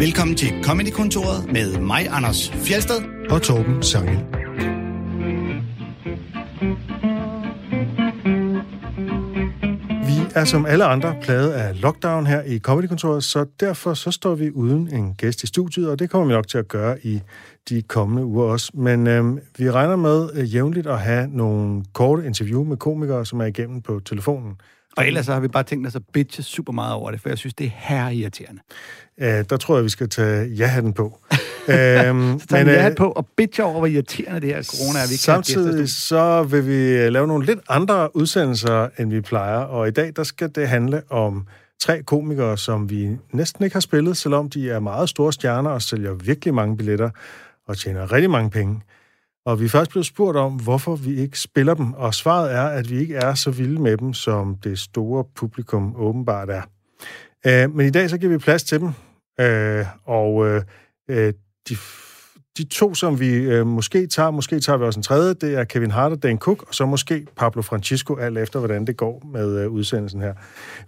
Velkommen til Comedy-kontoret med mig, Anders Fjelsted. og Torben Sangel. Vi er som alle andre plaget af lockdown her i Comedykontoret, så derfor så står vi uden en gæst i studiet, og det kommer vi nok til at gøre i de kommende uger også. Men øhm, vi regner med øh, jævnligt at have nogle korte interview med komikere, som er igennem på telefonen. Og ellers så har vi bare tænkt os at bitche super meget over det, for jeg synes, det er her irriterende. Øh, der tror jeg, vi skal tage ja-hatten på. øhm, Så tager vi øh, hat på og bitcher over, hvor irriterende det her corona er. Vi Samtidig så vil vi øh, lave nogle lidt andre udsendelser, end vi plejer. Og i dag, der skal det handle om tre komikere, som vi næsten ikke har spillet, selvom de er meget store stjerner og sælger virkelig mange billetter og tjener rigtig mange penge. Og vi er først blevet spurgt om, hvorfor vi ikke spiller dem, og svaret er, at vi ikke er så vilde med dem, som det store publikum åbenbart er. Øh, men i dag så giver vi plads til dem, øh, og øh, øh, de, de to, som vi øh, måske tager, måske tager vi også en tredje, det er Kevin Hart og Dan Cook, og så måske Pablo Francisco, alt efter hvordan det går med øh, udsendelsen her.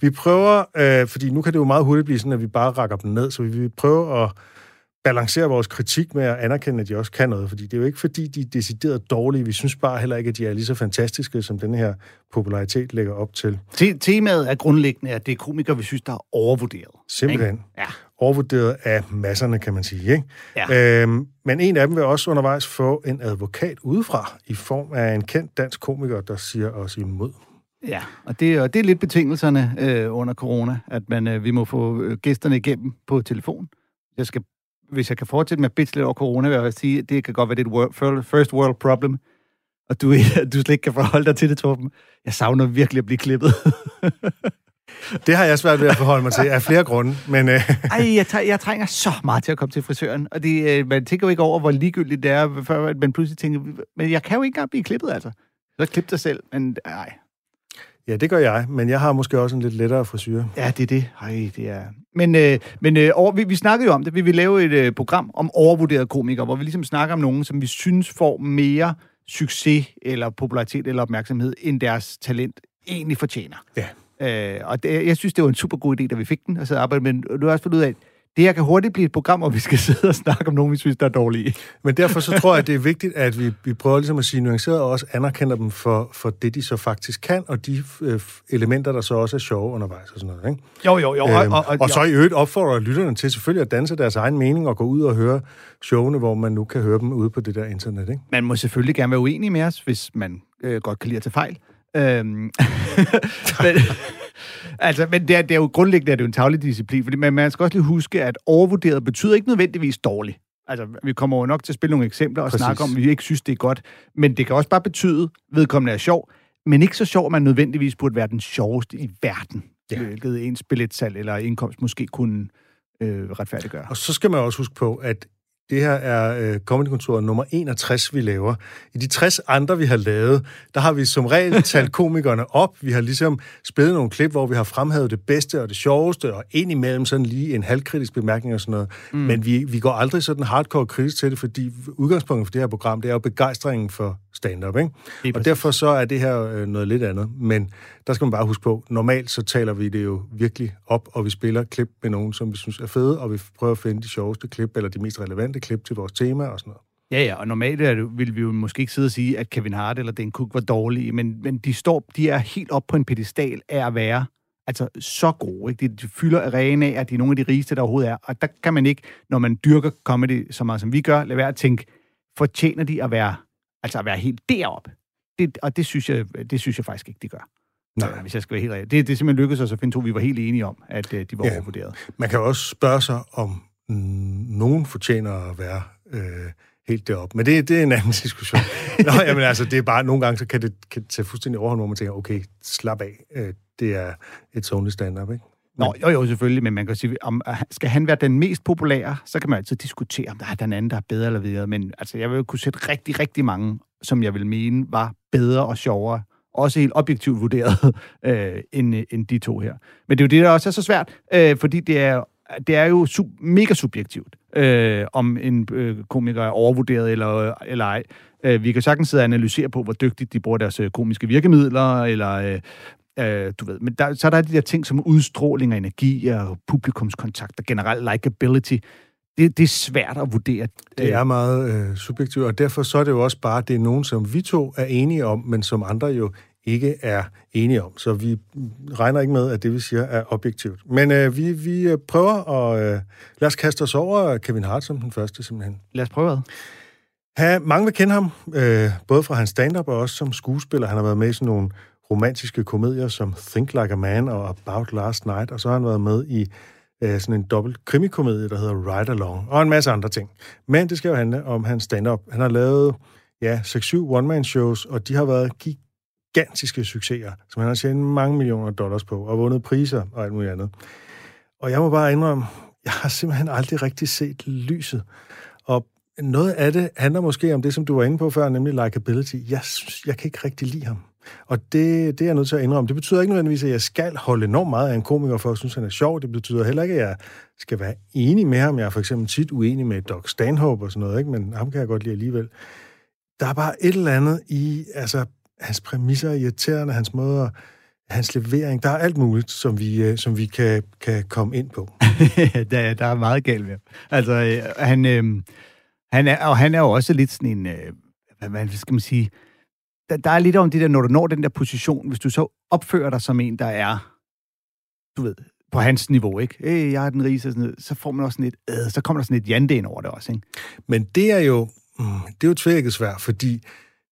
Vi prøver, øh, fordi nu kan det jo meget hurtigt blive sådan, at vi bare rækker dem ned, så vi vil prøve at balancere vores kritik med at anerkende, at de også kan noget, fordi det er jo ikke fordi, de er decideret dårlige. Vi synes bare heller ikke, at de er lige så fantastiske, som den her popularitet lægger op til. Te- temaet er grundlæggende, at det er komikere, vi synes, der er overvurderet. Simpelthen. Ikke? Ja. Overvurderet af masserne, kan man sige. Ikke? Ja. Øhm, men en af dem vil også undervejs få en advokat udefra, i form af en kendt dansk komiker, der siger os imod. Ja, og det, og det er lidt betingelserne øh, under corona, at man, øh, vi må få øh, gæsterne igennem på telefon. Jeg skal, hvis jeg kan fortsætte med at bitche lidt over corona, vil jeg sige, at det kan godt være, det er et world, first world problem, og du, du slet ikke kan forholde dig til det, Torben. Jeg savner virkelig at blive klippet. Det har jeg svært ved at forholde mig til af flere grunde, men øh, Ej, jeg, træ- jeg trænger så meget til at komme til frisøren, og det, øh, man tænker jo ikke over, hvor ligegyldigt det er, før man pludselig tænker, men jeg kan jo ikke engang blive klippet, altså. Så klip dig selv, men ej, ja, det gør jeg, men jeg har måske også en lidt lettere frisyr. Ja, det er det. Ej, det er... Men, øh, men øh, over, vi, vi snakkede jo om det. Vi vil lave et øh, program om overvurderede komikere, hvor vi ligesom snakker om nogen, som vi synes får mere succes eller popularitet eller opmærksomhed, end deres talent egentlig fortjener. Ja. Øh, og det, jeg synes, det var en super god idé, da vi fik den, og så arbejde med den. Du har også fundet ud af, at det her kan hurtigt blive et program, hvor vi skal sidde og snakke om nogen, vi synes, der er dårlige. Men derfor så tror jeg, at det er vigtigt, at vi, vi prøver ligesom at sige nuanceret, og også anerkender dem for, for det, de så faktisk kan, og de øh, elementer, der så også er sjove undervejs og sådan noget. Ikke? Jo, jo, jo. Øhm, og, og, og så i øvrigt opfordrer lytterne til selvfølgelig at danse deres egen mening og gå ud og høre showene, hvor man nu kan høre dem ude på det der internet. Ikke? Man må selvfølgelig gerne være uenig med os, hvis man øh, godt kan lide at tage fejl. Øhm, men, altså, men det er, det er jo grundlæggende er det jo en tavlig disciplin, fordi man, man skal også lige huske, at overvurderet betyder ikke nødvendigvis dårligt. Altså, vi kommer jo nok til at spille nogle eksempler og Præcis. snakke om, at vi ikke synes, det er godt. Men det kan også bare betyde, at vedkommende er sjov, men ikke så sjov, at man nødvendigvis burde være den sjoveste i verden. Ja. Hvilket ens billetsalg eller indkomst måske kunne øh, retfærdiggøre. Og så skal man også huske på, at det her er øh, Comedykontoret nummer 61, vi laver. I de 60 andre, vi har lavet, der har vi som regel talt komikerne op. Vi har ligesom spillet nogle klip, hvor vi har fremhævet det bedste og det sjoveste, og indimellem sådan lige en halvkritisk bemærkning og sådan noget. Mm. Men vi, vi går aldrig sådan hardcore kritisk til det, fordi udgangspunktet for det her program, det er jo begejstringen for stand-up, ikke? Og derfor så er det her øh, noget lidt andet. Men der skal man bare huske på, normalt så taler vi det jo virkelig op, og vi spiller klip med nogen, som vi synes er fede, og vi prøver at finde de sjoveste klip, eller de mest relevante klip til vores tema og sådan noget. Ja, ja, og normalt er det, vil vi jo måske ikke sidde og sige, at Kevin Hart eller Dan Cook var dårlige, men, men de, står, de er helt op på en pedestal af at være altså så gode. Ikke? De, de fylder arenaer, at de er nogle af de rigeste, der overhovedet er. Og der kan man ikke, når man dyrker comedy så meget, som vi gør, lade være at tænke, fortjener de at være, altså at være helt deroppe? Det, og det synes, jeg, det synes jeg faktisk ikke, de gør. Nej. Hvis jeg skal være helt rigtig. Det, det er simpelthen lykkedes os at finde to, vi var helt enige om, at øh, de var Ja. overvurderet. Man kan jo også spørge sig, om mm, nogen fortjener at være øh, helt deroppe. Men det, det er en anden diskussion. Nå, jamen altså, det er bare, nogle gange så kan det, kan tage fuldstændig overhånd, hvor man tænker, okay, slap af. Øh, det er et only stand-up, ikke? Nå, jo, jo, selvfølgelig, men man kan sige, om øh, skal han være den mest populære, så kan man altid diskutere, om der er den anden, der er bedre eller videre. Men altså, jeg vil jo kunne sætte rigtig, rigtig mange, som jeg vil mene var bedre og sjovere, også helt objektivt vurderet, øh, end, øh, end de to her. Men det er jo det, der også er så svært, øh, fordi det er, det er jo sub, mega subjektivt, øh, om en øh, komiker er overvurderet eller, eller ej. Øh, vi kan sagtens sidde og analysere på, hvor dygtigt de bruger deres øh, komiske virkemidler, eller øh, Øh, du ved. Men der, så er der de der ting som udstråling og energi og publikumskontakt og generelt likability. Det, det er svært at vurdere. Det er meget øh, subjektivt, og derfor så er det jo også bare, det er nogen, som vi to er enige om, men som andre jo ikke er enige om. Så vi regner ikke med, at det, vi siger, er objektivt. Men øh, vi, vi øh, prøver at... Øh, lad os kaste os over Kevin Hart som den første, simpelthen. Lad os prøve det. Ha, mange vil kende ham, øh, både fra hans stand-up og også som skuespiller. Han har været med i sådan nogle romantiske komedier som Think Like a Man og About Last Night, og så har han været med i øh, sådan en dobbelt krimikomedie, der hedder Ride Along, og en masse andre ting. Men det skal jo handle om hans stand-up. Han har lavet ja, 6-7 one-man-shows, og de har været gigantiske succeser, som han har tjent mange millioner dollars på, og vundet priser og alt muligt andet. Og jeg må bare indrømme, jeg har simpelthen aldrig rigtig set lyset. Og noget af det handler måske om det, som du var inde på før, nemlig likability. Jeg, jeg kan ikke rigtig lide ham. Og det, det er jeg nødt til at indrømme. Det betyder ikke nødvendigvis, at jeg skal holde enormt meget af en komiker, for at synes, han er sjov. Det betyder heller ikke, at jeg skal være enig med ham. Jeg er for eksempel tit uenig med Doc Stanhope og sådan noget, ikke? men ham kan jeg godt lide alligevel. Der er bare et eller andet i, altså, hans præmisser er irriterende, hans måde hans levering. Der er alt muligt, som vi, øh, som vi kan, kan komme ind på. der, der er meget galt med Altså, øh, han, øh, han er, og han er jo også lidt sådan en, øh, hvad skal man sige, der, der er lidt om det der, når du når den der position, hvis du så opfører dig som en, der er, du ved, på hans niveau, ikke? Hey, jeg er den rige, så, sådan så får man også sådan et, øh, så kommer der sådan et jande ind over det også, ikke? Men det er jo, mm, det er jo tvækket svært, fordi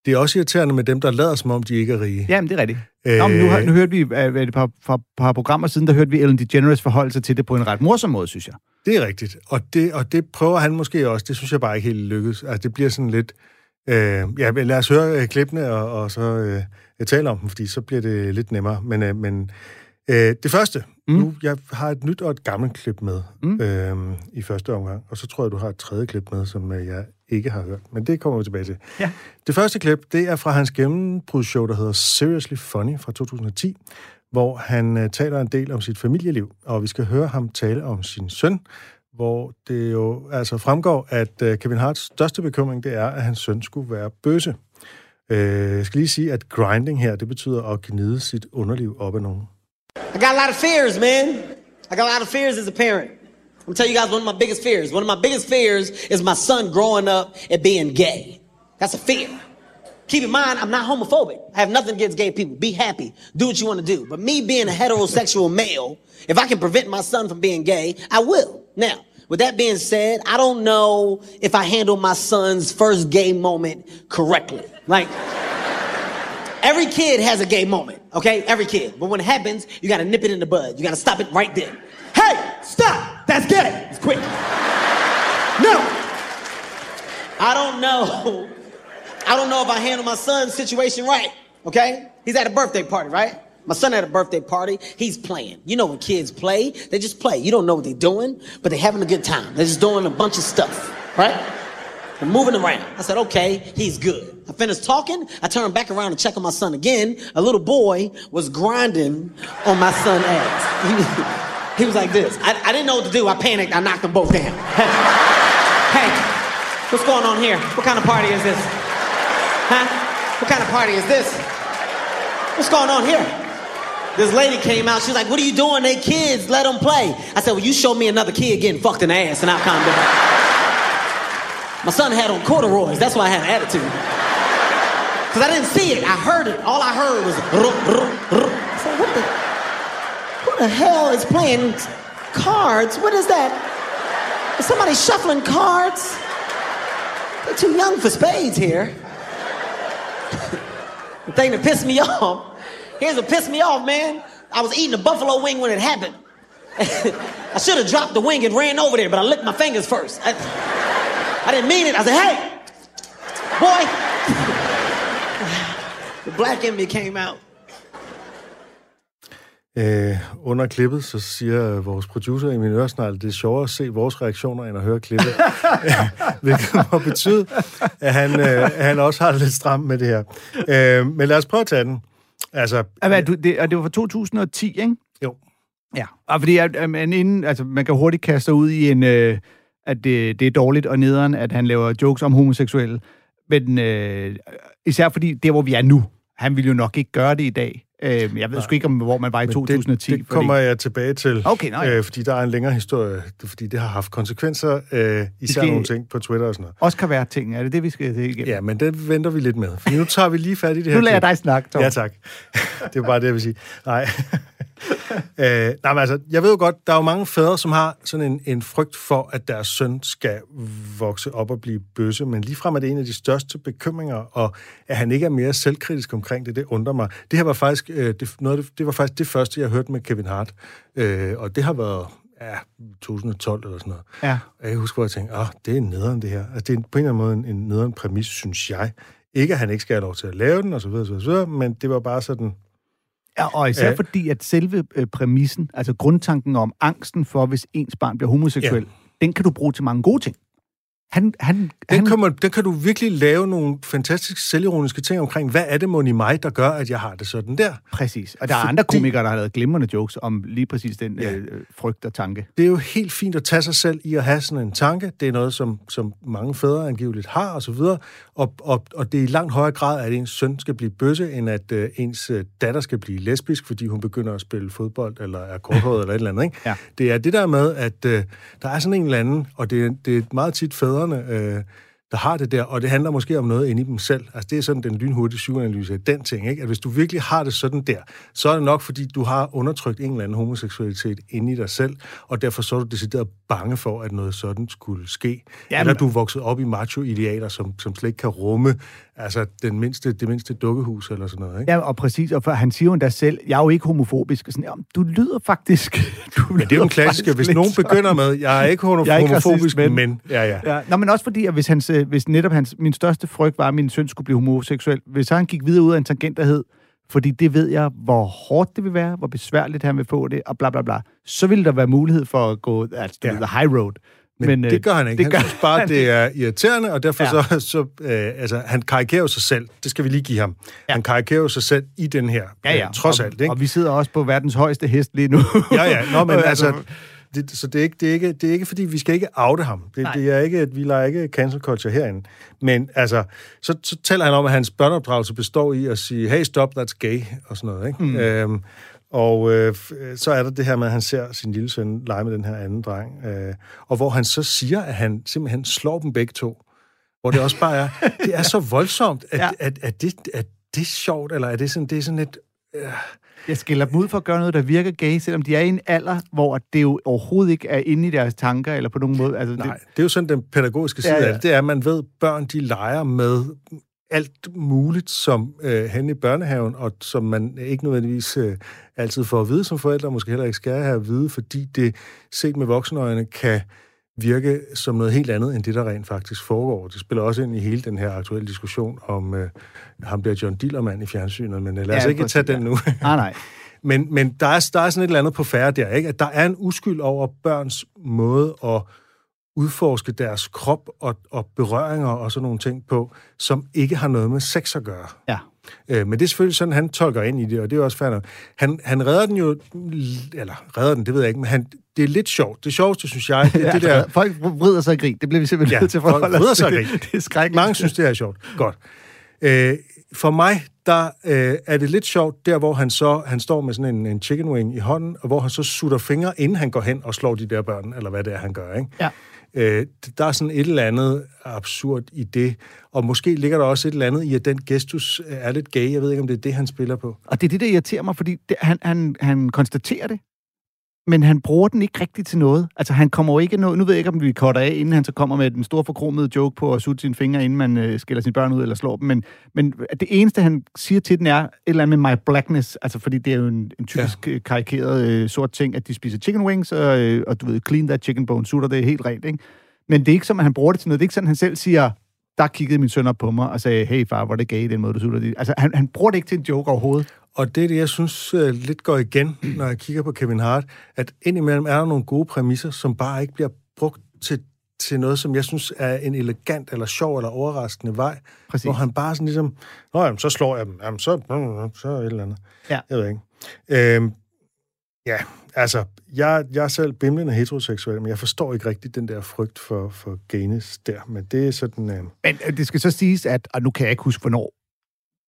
det er også irriterende med dem, der lader som om, de ikke er rige. Jamen, det er rigtigt. Øh... Nå, men nu, nu hørte vi, hvad det, par, par, par programmer siden, der hørte vi Ellen DeGeneres forholde sig til det på en ret morsom måde, synes jeg. Det er rigtigt, og det, og det prøver han måske også. Det synes jeg bare ikke helt lykkes. Altså, det bliver sådan lidt... Øh, ja, lad os høre øh, klippene, og, og så øh, tale om dem, fordi så bliver det lidt nemmere. Men, øh, men øh, det første, mm. nu, jeg har et nyt og et gammelt klip med mm. øh, i første omgang, og så tror jeg, du har et tredje klip med, som øh, jeg ikke har hørt. Men det kommer vi tilbage til. Ja. Det første klip, det er fra hans gennembrudsshow, der hedder Seriously Funny fra 2010, hvor han øh, taler en del om sit familieliv, og vi skal høre ham tale om sin søn, hvor det jo altså fremgår, at øh, Kevin Harts største bekymring, det er, at hans søn skulle være bøse. Øh, jeg skal lige sige, at grinding her, det betyder at gnide sit underliv op af nogen. I got a lot of fears, man. I got a lot of fears as a parent. I'm tell you guys one of my biggest fears. One of my biggest fears is my son growing up and being gay. That's a fear. Keep in mind, I'm not homophobic. I have nothing against gay people. Be happy. Do what you want to do. But me being a heterosexual male, if I can prevent my son from being gay, I will. Now, with that being said, I don't know if I handled my son's first gay moment correctly. Like, every kid has a gay moment, okay? Every kid. But when it happens, you gotta nip it in the bud. You gotta stop it right there. Hey, stop! That's gay. It's quick. No. I don't know. I don't know if I handled my son's situation right, okay? He's at a birthday party, right? My son had a birthday party. He's playing. You know when kids play, they just play. You don't know what they're doing, but they're having a good time. They're just doing a bunch of stuff, right? They're moving around. I said, okay, he's good. I finished talking. I turned back around to check on my son again. A little boy was grinding on my son's ass. he was like this. I, I, didn't know what to do. I panicked. I knocked them both down. hey, what's going on here? What kind of party is this? Huh? What kind of party is this? What's going on here? This lady came out. She's like, "What are you doing? They kids. Let them play." I said, "Well, you show me another kid getting fucked in the ass, and I'll calm down." My son had on corduroys. That's why I had an attitude. Because I didn't see it. I heard it. All I heard was. I said, "What the? Who the hell is playing cards? What is that? Is somebody shuffling cards? They're too young for spades here." the thing that pissed me off Here's what pissed me off, man. I was eating a buffalo wing when it happened. I should have dropped the wing and ran over there, but I licked my fingers first. I, I didn't mean it. I said, hey, boy. the black in me came out. Øh, under klippet, så siger vores producer i min øresnegl, det er sjovere at se vores reaktioner, end at høre klippet. Hvilket må betyde, at han, øh, han også har det lidt stramt med det her. Øh, men lad os prøve at tage den. Altså, hvad, du, det, og det var fra 2010, ikke? Jo. Ja, og fordi at, man, inden, altså, man kan hurtigt kaste ud i en, øh, at det, det er dårligt og nederen, at han laver jokes om homoseksuelle. Men øh, især fordi det, hvor vi er nu, han vil jo nok ikke gøre det i dag. Øh, jeg ved sgu ikke, om, hvor man var i Men 2010. Det, det kommer jeg tilbage til, Okay, nå ja. øh, fordi der er en længere historie, Det fordi det har haft konsekvenser, øh, især skal- nogle ting på Twitter og sådan noget. Også kan være ting. Er det det, vi skal se igennem? Ja, men det venter vi lidt med, for nu tager vi lige fat i det her. Nu lader jeg dig snakke, Tom. Ja, tak. det er bare det, jeg vil sige. Nej. Øh, nej, men altså, jeg ved jo godt, der er jo mange fædre, som har sådan en, en frygt for, at deres søn skal vokse op og blive bøsse, men ligefrem er det en af de største bekymringer, og at han ikke er mere selvkritisk omkring det, det undrer mig. Det her var faktisk, øh, det, noget, det, var faktisk det første, jeg hørte med Kevin Hart, øh, og det har været ja, 2012 eller sådan noget. Ja. Og jeg husker, hvor jeg tænkte, åh, det er nederen det her. Altså, det er på en eller anden måde en, en nederen præmis, synes jeg. Ikke, at han ikke skal have lov til at lave den, og så videre, så videre, så videre, men det var bare sådan, Ja, og især ja. fordi, at selve øh, præmissen, altså grundtanken om angsten for, hvis ens barn bliver homoseksuel, ja. den kan du bruge til mange gode ting. Han, han, Den han, kan, man, den kan du virkelig lave nogle fantastiske selvironiske ting omkring. Hvad er det mon i mig, der gør, at jeg har det sådan der? Præcis. Og der er Fordi- andre komikere, der har lavet glimrende jokes om lige præcis den Ja. øh, frygt og tanke. Det er jo helt fint at tage sig selv i at have sådan en tanke. Det er noget, som, som mange fædre angiveligt har, og så videre. Og, og, og det er i langt højere grad, at ens søn skal blive bøsse, end at øh, ens øh, datter skal blive lesbisk, fordi hun begynder at spille fodbold, eller er korthåret, eller et eller andet. Ikke? Ja. Det er det der med, at øh, der er sådan en eller anden, og det, er- det er meget tit fædrene, øh, der har det der, og det handler måske om noget inde i dem selv. Altså det er sådan den lynhurtige psykoanalyse af den ting, ikke? at hvis du virkelig har det sådan der, så er det nok, fordi du har undertrykt en eller anden homoseksualitet inde i dig selv, og derfor så er du decideret bange for, at noget sådan skulle ske. Jamen, eller du er vokset op i macho-idealer, som, som slet ikke kan rumme altså den mindste, det mindste dukkehus eller sådan noget. Ikke? Ja, og præcis. Og for, han siger jo endda selv, jeg er jo ikke homofobisk. Og sådan, ja, du lyder faktisk... Du Men det er jo en klassiker. Hvis nogen begynder med, jeg er ikke homo- Jeg er ikke homofobisk, racist, men- men... Ja, ja. Ja, nå, men også fordi, at hvis, hans, øh, hvis netop hans, min største frygt var, at min søn skulle blive homoseksuel, hvis han gik videre ud af en tangent, der hed, fordi det ved jeg, hvor hårdt det vil være, hvor besværligt han vil få det, og bla bla bla, så ville der være mulighed for at gå altså, ja. the high road. Men, øh, det gør han ikke. Det han gør, synes bare, det er irriterende, og derfor Ja. så... så øh, altså, han karikerer sig selv. Det skal vi lige give ham. Ja. Han karikerer sig selv i den her. ja, ja. Øh, trods og, alt, ikke? Og vi sidder også på verdens højeste hest lige nu. Ja, ja. Nå, men Altså. Det, så det er, ikke, det, er ikke, det er ikke, fordi vi skal ikke oute ham. Det, Nej. det er ikke, at vi lader ikke cancel culture herinde. Men altså, så, så taler han om, at hans børneopdragelse består i at sige, hey, stop, that's gay, og sådan noget. Ikke? Mm. Øhm, og øh, f- så er der det her med, at han ser sin lille søn lege med den her anden dreng. Øh, og hvor han så siger, at han simpelthen slår dem begge to. Hvor det også bare er, det er så voldsomt, at, ja. Ja. at, at, det, at det er sjovt, eller er det sådan, det er sådan et... Jeg skiller dem ud for at gøre noget, der virker gay, selvom de er i en alder, hvor det jo overhovedet ikke er inde i deres tanker, eller på nogen måde. Altså, Nej, det, det er jo sådan den pædagogiske side ja, Ja, ja. ja. af det. Det er, at man ved, at børn de leger med alt muligt, som øh, hen i børnehaven, og som man ikke nødvendigvis øh, altid får at vide som forældre, måske heller ikke skal have at vide, fordi det set med voksenøjne kan virke som noget helt andet, end det, der rent faktisk foregår. Det spiller også ind i hele den her aktuelle diskussion om, øh, ham bliver John Dillermand i fjernsynet, men øh, lad os Ja, ikke tage den nu. nej, nej. Men, men der, er, der er sådan et eller andet på færre der, ikke? At der er en uskyld over børns måde at udforske deres krop og, og berøringer og sådan nogle ting på, som ikke har noget med sex at gøre. Ja. Øh, men det er selvfølgelig sådan, han tolker ind i det, og det er også fair. Han, han redder den jo, eller redder den, det ved jeg ikke, men han, det er lidt sjovt. Det sjoveste, synes jeg, det Ja, det der... Folk vrider sig i grin. Det bliver vi simpelthen Ja, nødt til at folk forholde vrider sig i grin. Det er skrækkeligt. Mange synes, det er sjovt. Godt. Øh, for mig, der øh, er det lidt sjovt, der hvor han så han står med sådan en, en chicken wing i hånden, og hvor han så sutter fingre, inden han går hen og slår de der børn, eller hvad det er, han gør. Ikke? Ja. Øh, der er sådan et eller andet absurd i det, og måske ligger der også et eller andet i, at den gestus øh, er lidt gay. Jeg ved ikke, om det er det, han spiller på. Og det er det, der irriterer mig, fordi det, han, han, han konstaterer det, men han bruger den ikke rigtigt til noget. Altså, han kommer jo ikke noget... Nu ved jeg ikke, om vi cutter af, inden han så kommer med den store forkromede joke på at sutte sine fingre, inden man øh, skiller sine børn ud eller slår dem. Men, men det eneste, han siger til den, er et eller andet med my blackness. Altså, fordi det er jo en, en typisk ja. karikeret øh, sort ting, at de spiser chicken wings, og, øh, og du ved, clean that chicken bone, sutter det helt rent, ikke? Men det er ikke som, at han bruger det til noget. Det er ikke sådan, han selv siger, der kiggede min søn op på mig og sagde, hey far, hvor er det gay, den måde, du sutter det. Altså, han, han bruger det ikke til en joke overhovedet. Og det er det, jeg synes uh, lidt går igen, når jeg kigger på Kevin Hart, at indimellem er der nogle gode præmisser, som bare ikke bliver brugt til, til noget, som jeg synes er en elegant, eller sjov, eller overraskende vej. Præcis. Hvor han bare sådan ligesom, Nå, jamen, så slår jeg dem, jamen, så, så et eller andet. Ja. Jeg ved ikke. Øhm, ja, altså, jeg, jeg er selv bimlende heteroseksuel, men jeg forstår ikke rigtig den der frygt for, for gayness der, men det er sådan... Øh, Men øh, det skal så siges, at, og nu kan jeg ikke huske, hvornår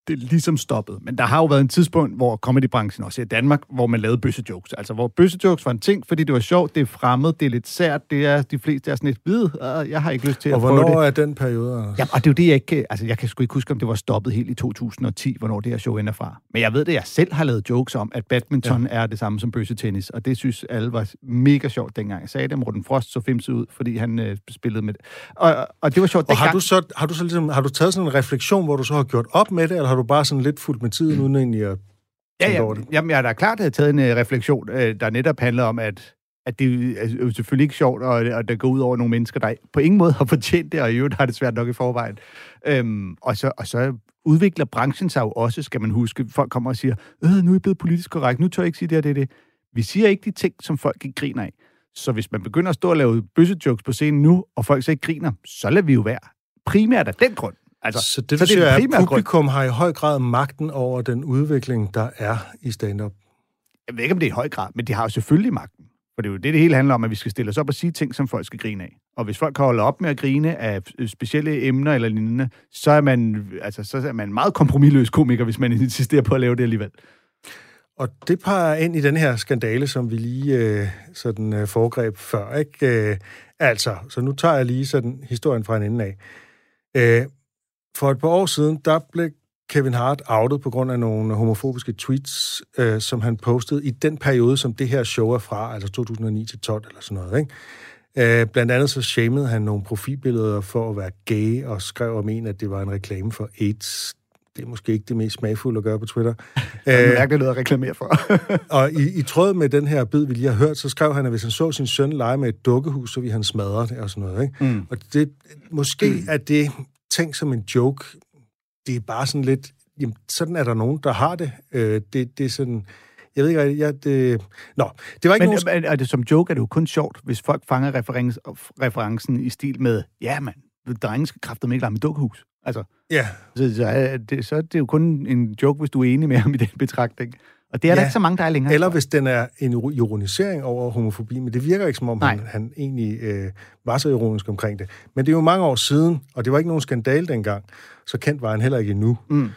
det ligesom stoppet. Men der har jo været en tidspunkt, hvor comedybranchen, også i Danmark, hvor man lavede bøssejokes. Altså, hvor bøssejokes var en ting, fordi det var sjovt, det er fremmed, det er lidt sært, det er de fleste er sådan lidt hvide, og jeg har ikke lyst til Og at prøve hvornår det. er den periode, Anders? Ja, og det er jo det, jeg ikke... Altså, jeg kan sgu ikke huske, om det var stoppet helt i 2010, hvornår det her show ender fra. Men jeg ved det, jeg selv har lavet jokes om, at badminton ja. er det samme som bøssetennis, og det synes alle var mega sjovt, dengang jeg sagde det. Morten Frost så femse ud, fordi han øh, spillede med det. Og, og det var sjovt Og har dengang. du, så, har, du så ligesom, har du taget sådan en refleksion, hvor du så har gjort op med det, eller har du bare sådan lidt fulgt med tiden, uden egentlig at Ja, ja, over det? jamen, jeg har da klart taget en uh, refleksion, uh, der netop handler om, at, at det er jo selvfølgelig ikke sjovt, og, og det går ud over nogle mennesker, der på ingen måde har fortjent det, og i øvrigt har det svært nok i forvejen. Øhm, og, så, og så udvikler branchen sig jo også, skal man huske. Folk kommer og siger, øh, nu er jeg blevet politisk korrekt, nu tør jeg ikke sige det og det, det. Vi siger ikke de ting, som folk ikke griner af. Så hvis man begynder at stå og lave bøssejokes på scenen nu, og folk så ikke griner, så lader vi jo være. Primært af den grund. Altså, Så det, så den er, at primære grund. publikum har i høj grad magten over den udvikling, der er i stand-up. jeg ved ikke, om det er i høj grad, men de har jo selvfølgelig magten. For det er jo det, det hele handler om, at vi skal stille os op og sige ting, som folk skal grine af. Og hvis folk holder op med at grine af øh, specielle emner eller lignende, så er man, altså, så er man meget kompromilløs komiker, hvis man insisterer på at lave det alligevel. Og det peger ind i den her skandale, som vi lige øh, sådan øh, foregreb før. Ikke? Øh, altså, så nu tager jeg lige sådan historien fra en ende af. Øh, for et par år siden, der blev Kevin Hart outet på grund af nogle homofobiske tweets, øh, som han postede i den periode, som det her show er fra, altså 2009 til 12 eller sådan noget. Ikke? Øh, blandt andet så shamede han nogle profilbilleder for at være gay, og skrev om en, at det var en reklame for AIDS. Det er måske ikke det mest smagfulde at gøre på Twitter. Det er mærkeligt noget at reklamere for. Og i, i tråd med den her bid, vi lige har hørt, så skrev han, at hvis han så sin søn lege med et dukkehus, så ville han smadre det og sådan noget. Ikke? Mm. Og det, måske mm. er det tænkt som en joke. Det er bare sådan lidt... Jamen, sådan er der nogen, der har det. Øh, det, det er sådan... Jeg ved ikke, jeg, det... Nå, det var ikke men, nogen... men er det som joke er det jo kun sjovt, hvis folk fanger reference, referencen i stil med, ja mand, drengen skal kraftedeme ikke lege med dukkehus. Altså, Ja, så, så, er det, så er det jo kun en joke, hvis du er enig med ham i den betragtning. Og det er ja. der ikke så mange, der er længere. eller hvis den er en ironisering over homofobi, men det virker ikke som om, Nej. han, han egentlig øh, var så ironisk omkring det. Men det er jo mange år siden, og det var ikke nogen skandale dengang, så kendt var han heller ikke endnu. Mm.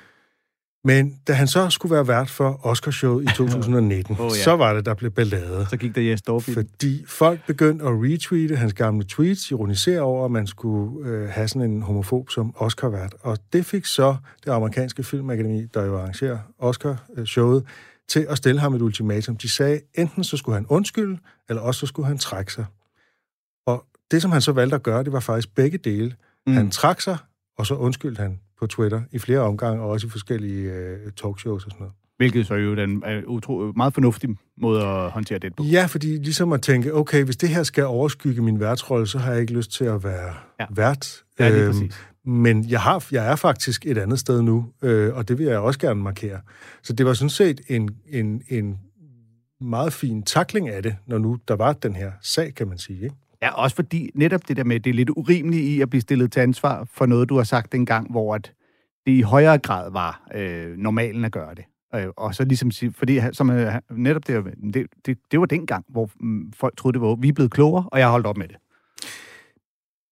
Men da han så skulle være vært for Oscarshowet i 2019, Åh, oh, ja. så var det, der blev ballade. Så gik der Jes den. Fordi folk begyndte at retweete hans gamle tweets, ironisere over, at man skulle øh, have sådan en homofob som Oscar-vært. Og det fik så det amerikanske filmakademi, der jo arrangerer Oscar-showet, til at stille ham et ultimatum. De sagde, enten så skulle han undskylde, eller også så skulle han trække sig. Og det, som han så valgte at gøre, det var faktisk begge dele. Mm. Han trak sig, og så undskyldte han på Twitter i flere omgange, og også i forskellige øh, talkshows og sådan noget. Hvilket så jo er en utro, meget fornuftig måde at håndtere det på. Ja, fordi ligesom at tænke, okay, hvis det her skal overskygge min værtsrolle, så har jeg ikke lyst til at være Ja. vært. Ja, Øhm, præcis. Men jeg, har, jeg er faktisk et andet sted nu, øh, og det vil jeg også gerne markere. Så det var sådan set en, en, en meget fin takling af det, når nu der var den her sag, kan man sige. Ikke? Ja, også fordi netop det der med, det er lidt urimeligt i at blive stillet til ansvar for noget, du har sagt dengang, hvor at det i højere grad var øh, normalen at gøre det. Øh, og så ligesom sige, fordi som, øh, netop det, det, det, det var dengang, hvor mm, folk troede, det var, vi er blevet klogere, og jeg holdt op med det.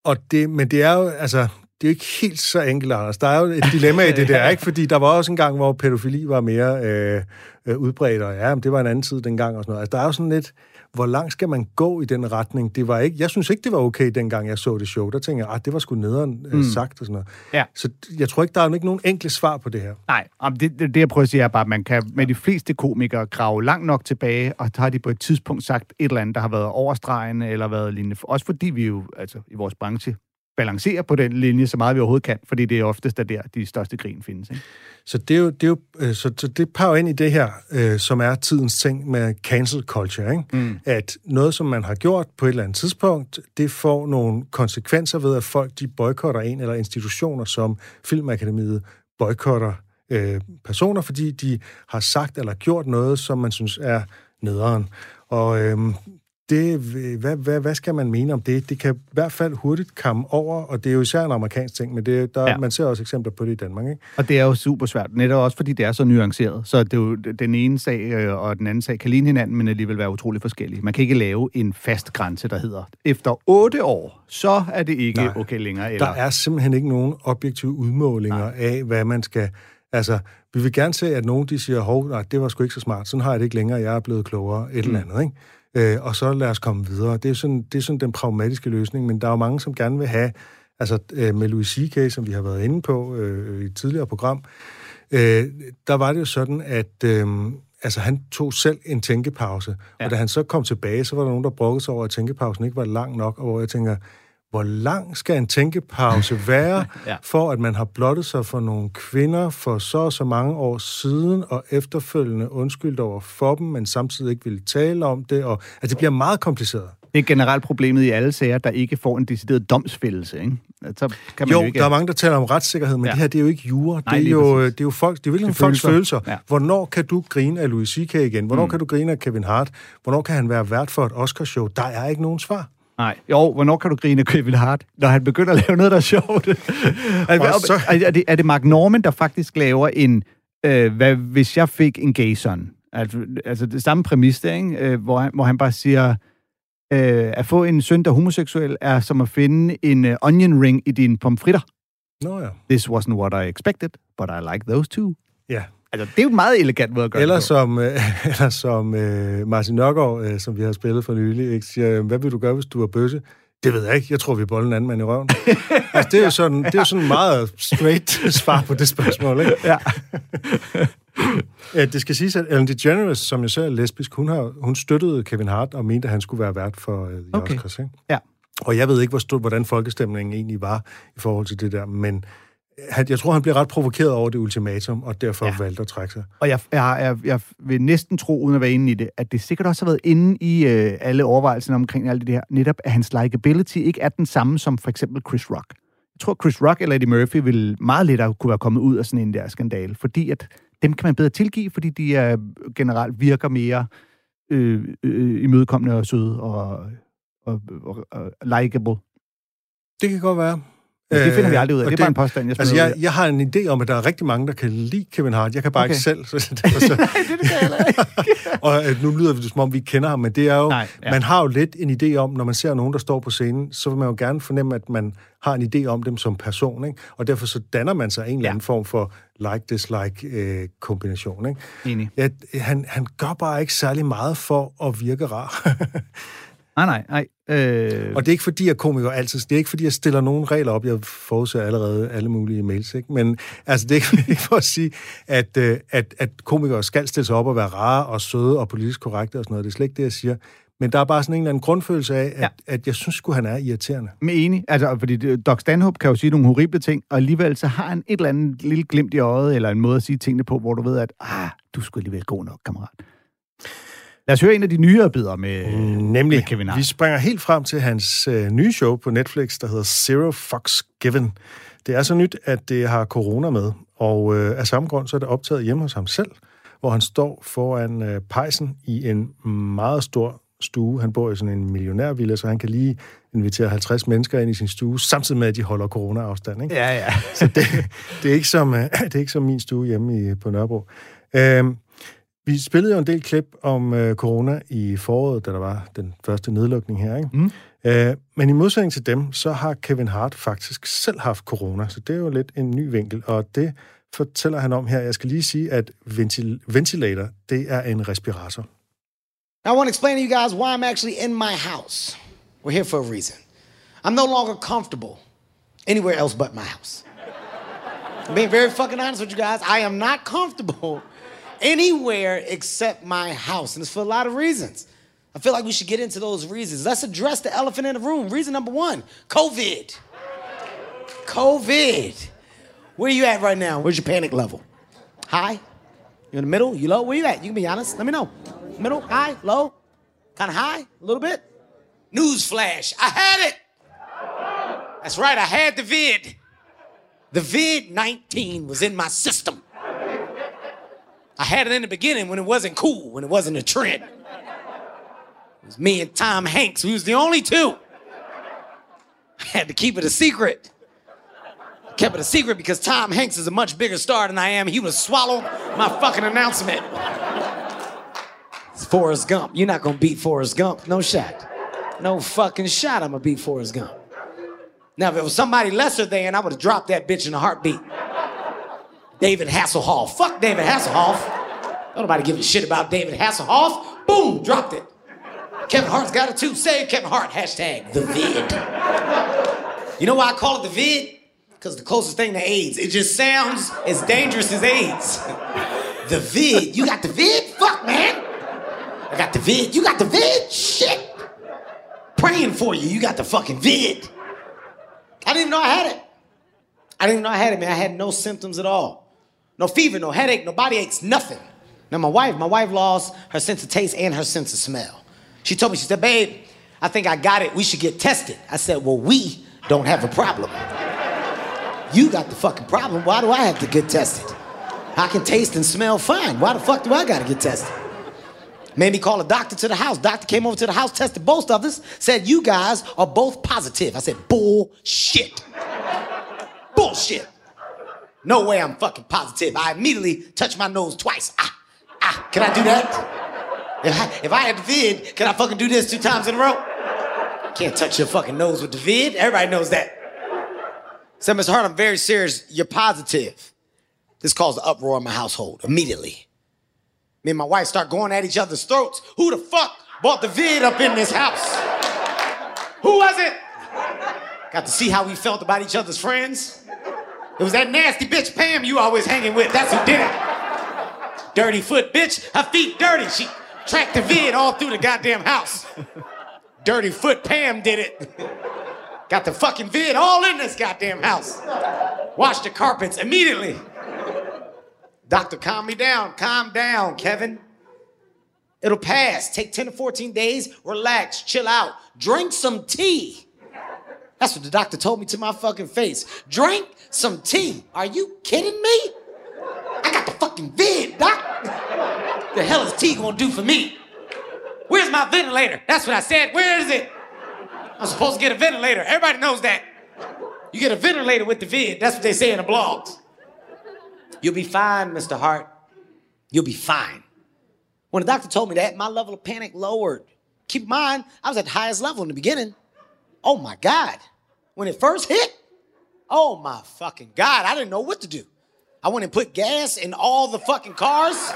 Og det, men det er jo, altså, det er jo ikke helt så enkelt, Anders. Der er jo et dilemma i det der, ikke? Fordi der var også en gang, hvor pædofili var mere øh, øh, udbredt, og ja, men det var en anden tid dengang og sådan noget. Altså, der er jo sådan lidt, hvor langt skal man gå i den retning? Det var ikke, jeg synes ikke, det var okay, dengang jeg så det show. Der tænker jeg, ah, det var sgu nederen øh, sagt og sådan noget. Ja. Så jeg tror ikke, der er ikke nogen enkle svar på det her. Nej, det, det, det jeg prøver at sige er bare, at man kan med de fleste komikere grave langt nok tilbage, og så har de på et tidspunkt sagt et eller andet, der har været overstregende, eller været lignende. Også fordi vi jo altså, i vores branche balancerer på den linje så meget vi overhovedet kan, fordi det er oftest der, der de største grin findes. Ikke? Så det er jo, det er jo øh, så, så det jo ind i det her, øh, som er tidens ting med cancel culture, ikke? Mm. At noget, som man har gjort på et eller andet tidspunkt, det får nogle konsekvenser ved, at folk de boykotter en eller institutioner, som Filmakademiet boykotter øh, personer, fordi de har sagt eller gjort noget, som man synes er nederen. Og øh, det, hvad, hvad, hvad skal man mene om det? Det kan i hvert fald hurtigt komme over, og det er jo især en amerikansk ting, men det, der, Ja. man ser også eksempler på det i Danmark, ikke? Og det er jo super svært, netop også fordi det er så nuanceret. Så det er jo, den ene sag øh, og den anden sag kan ligne hinanden, men alligevel være utrolig forskellige. Man kan ikke lave en fast grænse, der hedder, efter otte år, så er det ikke Nej. okay længere. Eller, Der er simpelthen ikke nogen objektive udmålinger Nej. af, hvad man skal... Altså, vi vil gerne se, at nogen de siger, hov, nej, det var sgu ikke så smart, sådan har jeg det ikke længere, jeg er blevet klogere, et mm. eller andet, ikke? Øh, og så lad os komme videre. Det er, sådan, det er sådan den pragmatiske løsning, men der er jo mange, som gerne vil have, altså øh, med Louis C.K., som vi har været inde på øh, i et tidligere program, øh, der var det jo sådan, at øh, altså, han tog selv en tænkepause, ja. og da han så kom tilbage, så var der nogen, der brokkede sig over, at tænkepausen ikke var lang nok, og hvor jeg tænker, hvor lang skal en tænkepause være, ja. for at man har blottet sig for nogle kvinder for så og så mange år siden, og efterfølgende undskyldt over for dem, men samtidig ikke vil tale om det, og altså, det bliver meget kompliceret. Det er generelt problemet i alle sager, der ikke får en decideret domsfældelse, ikke? Så kan man jo, jo ikke... der er mange, der taler om retssikkerhed, men ja. det her, det er jo ikke jura. Nej, det, er jo, det er jo folk, det er virkelig folks følelser. følelser. Ja. Hvornår kan du grine af Louis C.K. igen? Hvornår mm. kan du grine af Kevin Hart? Hvornår kan han være vært for et Oscarshow? Der er ikke nogen svar. Nej. Jo, hvornår kan du grine af Kevin Hart? Når han begynder at lave noget, der er sjovt. er, så... er, det, er det Mark Norman, der faktisk laver en... Øh, hvad, hvis jeg fik en gay son? Altså, altså det samme præmis der, ikke? Øh, hvor, han, hvor han bare siger, øh, at få en søn, der er homoseksuel, er som at finde en uh, onion ring i dine pomfritter. Nå ja. This wasn't what I expected, but I like those two. Ja. Altså, det er jo en meget elegant måde at gøre eller det som, øh, Eller som øh, Martin Nørgaard, øh, som vi har spillet for nylig, ikke, siger, hvad vil du gøre, hvis du er bøsse? Det ved jeg ikke. Jeg tror, vi boller en anden mand i røven. altså, det er jo sådan, det er jo sådan meget straight svar på det spørgsmål, ikke? Ja. ja. Det skal siges, at Ellen DeGeneres, som jo selv er lesbisk, hun, har, hun støttede Kevin Hart og mente, at han skulle være vært for uh, The okay. Oscars, ikke? Ja. Og jeg ved ikke, hvor stort, hvordan folkestemningen egentlig var i forhold til det der, men han, jeg tror, han blev ret provokeret over det ultimatum, og derfor ja. valgte at trække sig. Og jeg, jeg, jeg, jeg vil næsten tro, uden at være inde i det, at det sikkert også har været inde i øh, alle overvejelserne omkring alt det her, netop at hans likability ikke er den samme som for eksempel Chris Rock. Jeg tror, Chris Rock eller Eddie Murphy vil meget lettere kunne være kommet ud af sådan en der skandal, fordi at dem kan man bedre tilgive, fordi de er, generelt virker mere øh, øh, imødekommende og søde og, og, og, og likable. Det kan godt være. Ja, det finder vi aldrig ud af. Det er det, bare en påstand, jeg Altså, jeg, jeg har en idé om, at der er rigtig mange, der kan lide Kevin Hart. Jeg kan bare okay. ikke selv. Så, det, så. Nej, det, kan jeg ikke. og øh, nu lyder det, som om vi kender ham, men det er jo... Nej, ja. Man har jo lidt en idé om, når man ser nogen, der står på scenen, så vil man jo gerne fornemme, at man har en idé om dem som person, ikke? Og derfor så danner man sig en eller anden ja. form for like-dislike-kombination, øh, ikke? Enig. Ja, han, han gør bare ikke særlig meget for at virke rar. Nej, nej, nej. Øh... Og det er ikke fordi, jeg komiker altid... Det er ikke fordi, jeg stiller nogen regler op. Jeg forudser allerede alle mulige mails, ikke? Men altså, det er ikke for at sige, at, øh, at, at komikere skal stille sig op og være rare og søde og politisk korrekte og sådan noget. Det er slet ikke det, jeg siger. Men der er bare sådan en eller anden grundfølelse af, at, ja. at jeg synes at han er irriterende. Men enig. Altså, fordi Doc Stanhope kan jo sige nogle horrible ting, og alligevel så har han et eller andet lille glimt i øjet, eller en måde at sige tingene på, hvor du ved, at ah, du skulle alligevel god nok, kammerat. Lad os høre en af de nyere bidder med, mm, Nemlig, med Kevin Hart. vi springer helt frem til hans øh, nye show på Netflix, der hedder Zero Fox Given. Det er så nyt, at det har corona med, og øh, af samme grund så er det optaget hjemme hos ham selv, hvor han står foran øh, pejsen i en meget stor stue. Han bor i sådan en millionærvilla, så han kan lige invitere 50 mennesker ind i sin stue, samtidig med, at de holder corona-afstand. Ikke? Ja, ja. så det, det, er ikke som, øh, det er ikke som min stue hjemme i, på Nørrebro. Øhm, vi spillede jo en del klip om øh, corona i foråret, da der var den første nedlukning her. Ikke? Mm. Øh, men i modsætning til dem, så har Kevin Hart faktisk selv haft corona, så det er jo lidt en ny vinkel, og det fortæller han om her. Jeg skal lige sige, at ventil- ventilator, det er en respirator. I want to explain to you guys why I'm actually in my house. We're here for a reason. I'm no longer comfortable anywhere else but my house. I'm being very fucking honest with you guys. I am not comfortable anywhere except my house. And it's for a lot of reasons. I feel like we should get into those reasons. Let's address the elephant in the room. Reason number one COVID. COVID. Where you at right now? Where's your panic level? High? You in the middle? You low? Where you at? You can be honest. Let me know. Middle? High? Low? Kind of high? A little bit? Newsflash. I had it. That's right. I had the vid. The vid 19 was in my system. I had it in the beginning when it wasn't cool, when it wasn't a trend. It was me and Tom Hanks. We was the only two. I had to keep it a secret. I kept it a secret because Tom Hanks is a much bigger star than I am. He would have swallowed my fucking announcement. It's Forrest Gump. You're not gonna beat Forrest Gump. No shot. No fucking shot I'm gonna beat Forrest Gump. Now, if it was somebody lesser than, I would have dropped that bitch in a heartbeat. David Hasselhoff. Fuck David Hasselhoff. Don't nobody give a shit about David Hasselhoff. Boom, dropped it. Kevin Hart's got it too. Save Kevin Hart. Hashtag the vid. You know why I call it the vid? Because the closest thing to AIDS. It just sounds as dangerous as AIDS. The vid. You got the vid? Fuck, man. I got the vid. You got the vid? Shit. Praying for you. You got the fucking vid. I didn't know I had it. I didn't know I had it, man. I had no symptoms at all. No fever, no headache, no body aches, nothing. Now my wife, my wife lost her sense of taste and her sense of smell. She told me, she said, babe, I think I got it. We should get tested. I said, well, we don't have a problem. You got the fucking problem. Why do I have to get tested? I can taste and smell fine. Why the fuck do I gotta get tested? Made me call a doctor to the house. Doctor came over to the house, tested both of us, said, You guys are both positive. I said, Bullshit. Bullshit. No way I'm fucking positive. I immediately touched my nose twice. Ah, ah, can I do that? If I, if I had the vid, can I fucking do this two times in a row? Can't touch your fucking nose with the vid. Everybody knows that. Said, Mr. Hart, I'm very serious. You're positive. This caused an uproar in my household immediately. Me and my wife start going at each other's throats. Who the fuck bought the vid up in this house? Who was it? Got to see how we felt about each other's friends. It was that nasty bitch Pam you always hanging with. That's who did it. Dirty foot bitch. Her feet dirty. She tracked the vid all through the goddamn house. Dirty foot Pam did it. Got the fucking vid all in this goddamn house. Washed the carpets immediately. Doctor, calm me down. Calm down, Kevin. It'll pass. Take 10 to 14 days. Relax. Chill out. Drink some tea. That's what the doctor told me to my fucking face. Drink some tea. Are you kidding me? I got the fucking vid, doc. The hell is tea gonna do for me? Where's my ventilator? That's what I said. Where is it? I'm supposed to get a ventilator. Everybody knows that. You get a ventilator with the vid. That's what they say in the blogs. You'll be fine, Mr. Hart. You'll be fine. When the doctor told me that, my level of panic lowered. Keep in mind, I was at the highest level in the beginning. Oh my God. When it first hit, oh my fucking God, I didn't know what to do. I went and put gas in all the fucking cars.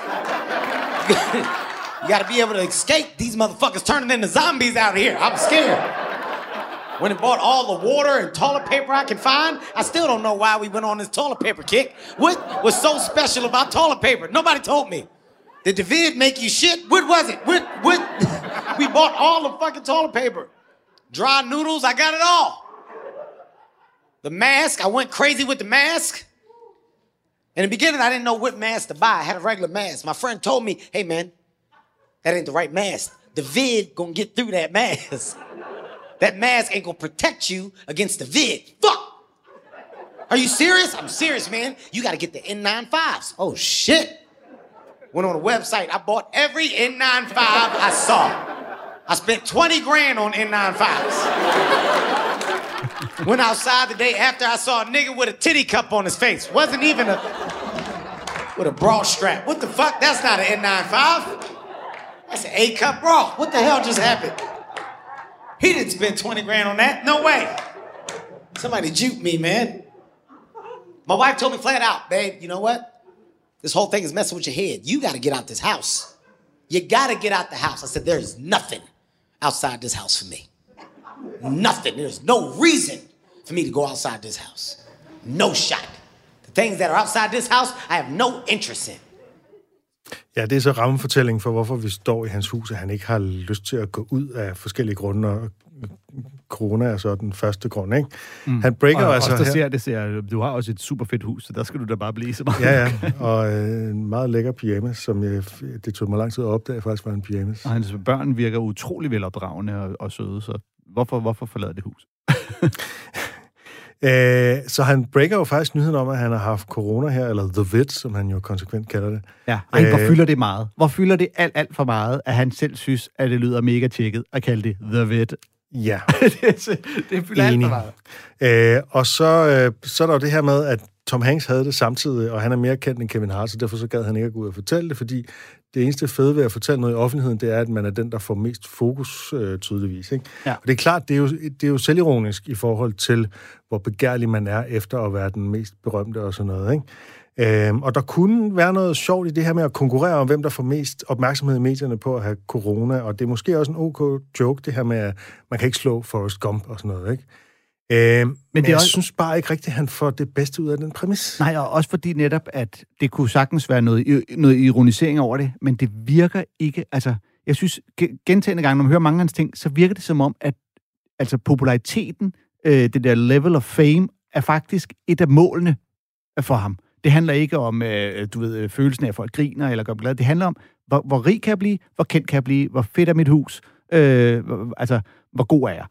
you gotta be able to escape these motherfuckers turning into zombies out here. I'm scared. Went and bought all the water and toilet paper I could find. I still don't know why we went on this toilet paper kick. What was so special about toilet paper? Nobody told me. Did the vid make you shit? What was it? What, what? we bought all the fucking toilet paper. Dry noodles, I got it all. The mask, I went crazy with the mask. In the beginning, I didn't know what mask to buy. I had a regular mask. My friend told me, hey man, that ain't the right mask. The vid gonna get through that mask. That mask ain't gonna protect you against the vid. Fuck! Are you serious? I'm serious, man. You gotta get the N95s. Oh shit. Went on a website. I bought every N95 I saw. I spent 20 grand on N95s. Went outside the day after I saw a nigga with a titty cup on his face. Wasn't even a with a bra strap. What the fuck? That's not an N95. That's an A cup bra. What the hell just happened? He didn't spend 20 grand on that. No way. Somebody juked me, man. My wife told me flat out, babe, you know what? This whole thing is messing with your head. You gotta get out this house. You gotta get out the house. I said, there's nothing outside this house for me. Nothing. There's no reason for me to go outside this house. No shot. The things that are outside this house, I have no interest in. Ja, det er så rammefortælling for, hvorfor vi står i hans hus, at han ikke har lyst til at gå ud af forskellige grunde, og corona er så den første grund, ikke? Mm. Han breaker og, altså også, der her... ser, det ser, du har også et super fedt hus, så der skal du da bare blive så meget. Ja, ja, og øh, en meget lækker pyjamas, som jeg, det tog mig lang tid at opdage, faktisk var en pyjamas. Og hans børn virker utrolig velopdragende og, og søde, så hvorfor, hvorfor forlade det hus? Øh, så han breaker jo faktisk nyheden om, at han har haft corona her, eller the vid, som han jo konsekvent kalder det. Ja, hvor Øh. fylder det meget? Hvor fylder det alt, alt for meget, at han selv synes, at det lyder mega tjekket at kalde det The Vid? Ja, det, det fylder alt for meget. Øh, og så, øh, så er der jo det her med, at Tom Hanks havde det samtidig, og han er mere kendt end Kevin Hart, så derfor så gad han ikke at gå ud og fortælle det, fordi det eneste fede ved at fortælle noget i offentligheden, det er, at man er den, der får mest fokus øh, tydeligvis. Ikke? Ja. Og det er klart, det er, jo, det er jo selvironisk i forhold til, hvor begærlig man er efter at være den mest berømte og sådan noget. Øhm, og der kunne være noget sjovt i det her med at konkurrere om, hvem der får mest opmærksomhed i medierne på at have corona, og det er måske også en ok joke, det her med, at man kan ikke slå Forrest Gump og sådan noget, ikke? Øhm, men, men det jeg også- synes bare ikke rigtigt, at han får det bedste ud af den præmis. Nej, og også fordi netop, at det kunne sagtens være noget, noget ironisering over det, men det virker ikke, altså, jeg synes, ge- gentagende gange, når man hører mange af hans ting, så virker det som om, at altså populariteten, øh, det der level of fame, er faktisk et af målene for ham. Det handler ikke om, øh, du ved, øh, følelsen af, at folk griner eller gør glad. Det handler om, hvor, hvor rig kan jeg blive, hvor kendt kan jeg blive, hvor fedt er mit hus, øh, hvor, altså, hvor god er jeg.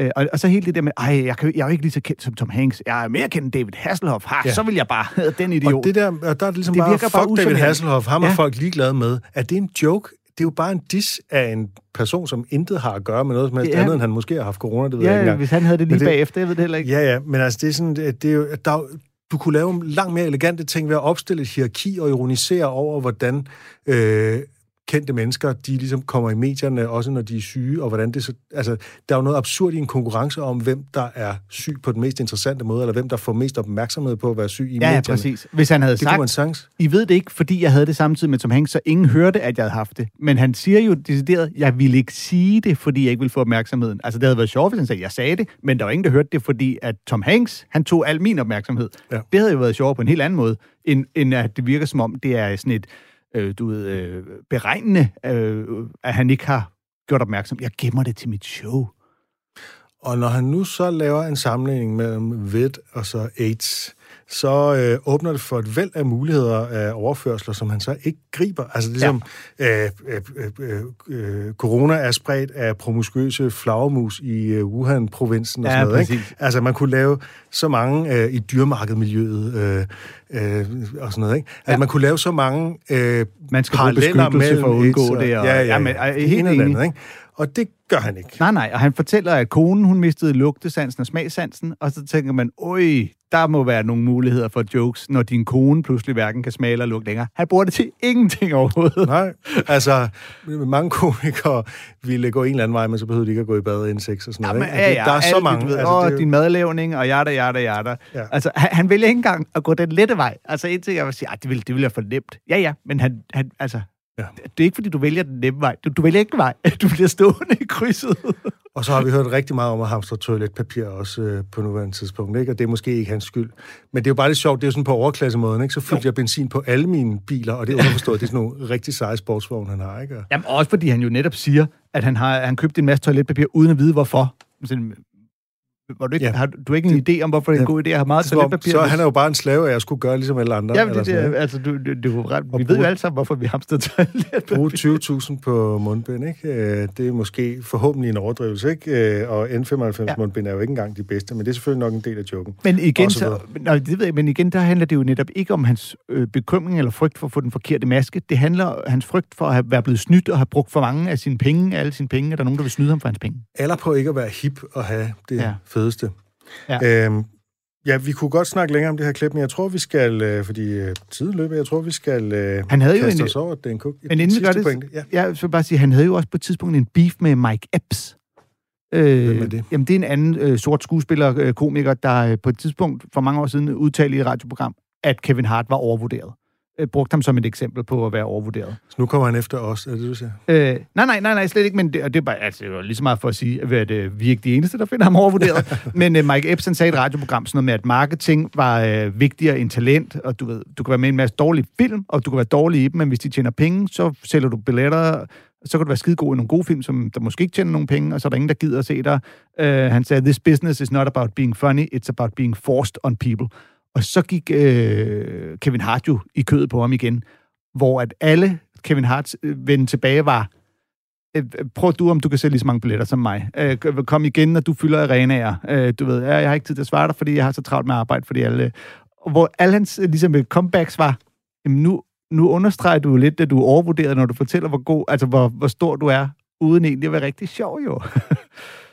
Øh, og, og så hele det der med, ej, jeg, kan, jeg er jo ikke lige så kendt som Tom Hanks. Jeg er mere kendt end David Hasselhoff. Ha, Ja. ja. så vil jeg bare have den idiot. Og det der, og der er det ligesom Det bare, fuck bare David. Hasselhoff, ham er Ja. folk ligeglade med. Er det en joke? Det er jo bare en dis af en person, som intet har at gøre med noget som helst Ja. andet, end han måske har haft corona, det ved jeg ikke Ja, engang. hvis han havde det lige Men det- bagefter, jeg ved det heller ikke. Ja, ja, men altså, det er sådan, det det er jo, der, er du kunne lave langt mere elegante ting ved at opstille et hierarki og ironisere over, hvordan øh, kendte mennesker, de ligesom kommer i medierne, også når de er syge, og hvordan det så... Altså, der er jo noget absurd i en konkurrence om, hvem der er syg på den mest interessante måde, eller hvem der får mest opmærksomhed på at være syg i Ja, medierne. ja, præcis. Hvis han havde Det sagt, chance. I ved det ikke, fordi jeg havde det samtidig med Tom Hanks, så ingen hørte, at jeg havde haft det. Men han siger jo decideret, jeg ville ikke sige det, fordi jeg ikke ville få opmærksomheden. Altså, det havde været sjovt, hvis han sagde, jeg sagde det, men der var ingen, der hørte det, fordi at Tom Hanks, han tog al min opmærksomhed. Ja. Det havde jo været sjovt på en helt anden måde, end, end at det virker som om, det er sådan et, øh, du ved, øh, beregnende, øh, at han ikke har gjort opmærksom. Jeg gemmer det til mit show. Og når han nu så laver en sammenligning mellem VID og så AIDS, så øh, åbner det for et væld af muligheder af overførsler, som han så ikke griber. Altså ligesom ja. øh, øh, øh, øh, corona er spredt af promiskuøse flagermus i øh, Wuhan-provinsen og Ja, sådan noget. Ikke? Altså man kunne lave så mange øh, i dyrmarkedmiljøet øh, øh, og sådan noget. Ikke? Altså Ja. man kunne lave så mange øh, Man skal paralleller mellem for at undgå og- det, og- ja, ja, ja. Er Det helt enig. andet, ikke? Og det gør han ikke. Nej, nej, og han fortæller, at konen, hun mistede lugtesansen og smagsansen, og så tænker man, øj, der må være nogle muligheder for jokes, når din kone pludselig hverken kan smage eller lugte længere. Han bruger det til ingenting overhovedet. Nej, altså, mange komikere ville gå en eller anden vej, men så behøvede de ikke at gå i bad inden sex og sådan noget. Jamen, ikke? ja, Det- ja, der er så mange. Ved, altså, det er jo- din madlavning, og jada, jada, jada. Ja. Ja. Altså, han, han vælger ikke engang at gå den lette vej. Altså, indtil jeg vil sige, at det vil, det vil jeg for nemt. Ja, ja, men han, han altså, Ja. det er ikke, fordi du vælger den nemme vej. Du, du vælger ikke vej. Du bliver stående i krydset. Og så har vi hørt rigtig meget om at hamstre toiletpapir også øh, på nuværende tidspunkt, ikke? og det er måske ikke hans skyld. Men det er jo bare lidt sjovt, det er jo sådan på overklassemåden, ikke? så fyldte jeg benzin på alle mine biler, og det er underforstået, det er sådan nogle rigtig seje sportsvogne, han har. Ikke? Jamen, også fordi han jo netop siger, at han har han købt en masse toiletpapir, uden at vide, hvorfor. Sådan, var du, ikke, Ja. har du ikke en idé om, hvorfor det er en god idé at have meget toiletpapir? så han er jo bare en slave, og jeg skulle gøre ligesom alle andre. Ja, det, det, altså, du, du, du, ret, Og vi ved jo alle sammen, hvorfor vi hamster toiletpapir. Bruge 20.000 på mundbind, ikke? Øh, Det er måske forhåbentlig en overdrivelse, ikke? Øh, Og N95 ja. Mundbind er jo ikke engang de bedste, men det er selvfølgelig nok en del af joken. Men igen, Og så nej, det ved jeg, men igen, der handler det jo netop ikke om hans øh, bekymring eller frygt for at få den forkerte maske. Det handler om hans frygt for at have været blevet snydt og have brugt for mange af sine penge, alle sine penge. Er der nogen, der vil snyde ham for hans penge? Eller på ikke at være hip og have det ja. Fedeste. Ja. Øhm, ja, vi kunne godt snakke længere om det her klip, men jeg tror, vi skal, øh, fordi øh, tiden løber, jeg tror, vi skal øh, Han havde jo kaste en- os over den kuk. Men inden vi gør det, Pointe. Ja. jeg vil bare sige, han havde jo også på et tidspunkt en beef med Mike Epps. Øh, Hvem er det? Jamen, det er en anden øh, sort skuespiller, øh, komiker, der øh, på et tidspunkt for mange år siden udtalte i et radioprogram, at Kevin Hart var overvurderet. Øh, brugte ham som et eksempel på at være overvurderet. Så nu kommer han efter os, er det, du siger? Øh, nej, nej, nej, nej, slet ikke, men det, og det er bare, altså, det var lige så meget for at sige, at øh, vi er ikke de eneste, der finder ham overvurderet. men øh, Mike Epps han sagde i et radioprogram sådan noget med, at marketing var øh, vigtigere end talent, og du ved, du kan være med i en masse dårlige film, og du kan være dårlig i dem, men hvis de tjener penge, så sælger du billetter, så kan du være skide god i nogle gode film, som der måske ikke tjener nogen penge, og så er der ingen, der gider at se dig. Øh, han sagde, this business is not about being funny, it's about being forced on people. Og så gik øh, Kevin Hart jo i kødet på ham igen, hvor at alle Kevin Harts øh, vendte tilbage var, øh, prøv du, om du kan sælge lige så mange billetter som mig. Øh, kom igen, når du fylder arenaer. Øh, du ved, ja, jeg har ikke tid til at svare dig, fordi jeg har så travlt med arbejde, fordi alle... Hvor alle hans øh, ligesom, øh, comebacks var, jamen nu, nu understreger du lidt, at du er overvurderet, når du fortæller, hvor god, altså hvor, hvor stor du er, uden egentlig at være rigtig sjov, jo.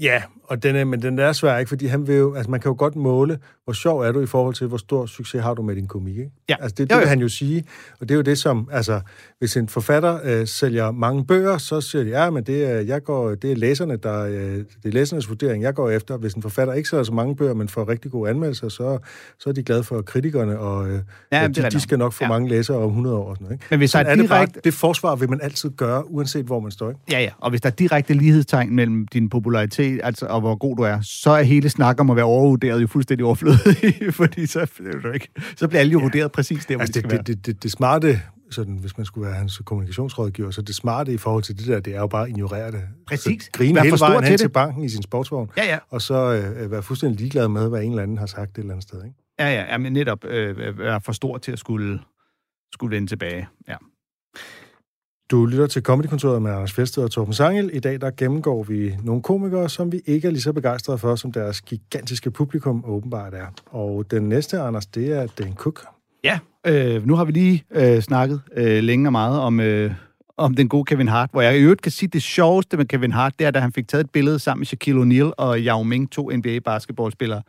Ja, og den er, men den er svær, ikke? Fordi han vil jo, altså man kan jo godt måle, hvor sjov er du i forhold til, hvor stor succes har du med din komik, ikke? Ja. Altså det, det Jo, vil jo. han jo sige, og det er jo det som, altså, hvis en forfatter øh, sælger mange bøger, så siger de, ja, men det er, jeg går, det er læserne, der, øh, det er læsernes vurdering, jeg går efter. Hvis en forfatter ikke sælger så mange bøger, men får rigtig gode anmeldelser, så, så er de glade for kritikerne, og øh, ja, de, de skal nok få Ja. ja. mange læsere om 100 år. Og sådan noget, ikke? Men hvis der Sådan er er det, bare, direkte- det forsvar vil man altid gøre, uanset hvor man står, ikke? Ja, ja. Og hvis der er direkte lighedstegn mellem din popularitet altså, og hvor god du er, så er hele snak om at være overvurderet jo fuldstændig overflødig, fordi så, du ikke, så bliver alle jo vurderet præcis der, hvor Altså, de det, skal det, det, det, det smarte, sådan, hvis man skulle være hans kommunikationsrådgiver, så det smarte i forhold til det der, det er jo bare at ignorere det. Præcis. Så grine hele vejen til det. til banken i sin sportsvogn, Ja, ja. og så øh, være fuldstændig ligeglad med, hvad en eller anden har sagt et eller andet sted. Ikke? Ja, ja, ja men netop øh, være for stor til at skulle, skulle vende tilbage. Ja. Du lytter til Comedykontoret med Anders Fjeldsted og Torben Sangel. I dag der gennemgår vi nogle komikere, som vi ikke er lige så begejstrede for, som deres gigantiske publikum åbenbart er. Og den næste, Anders, det er Dan Cook. Ja, øh, nu har vi lige øh, snakket øh, længe og meget om, øh, om den gode Kevin Hart, hvor jeg i øvrigt kan sige, at det sjoveste med Kevin Hart, det er, da han fik taget et billede sammen med Shaquille O'Neal og Yao Ming, to NBA-basketballspillere.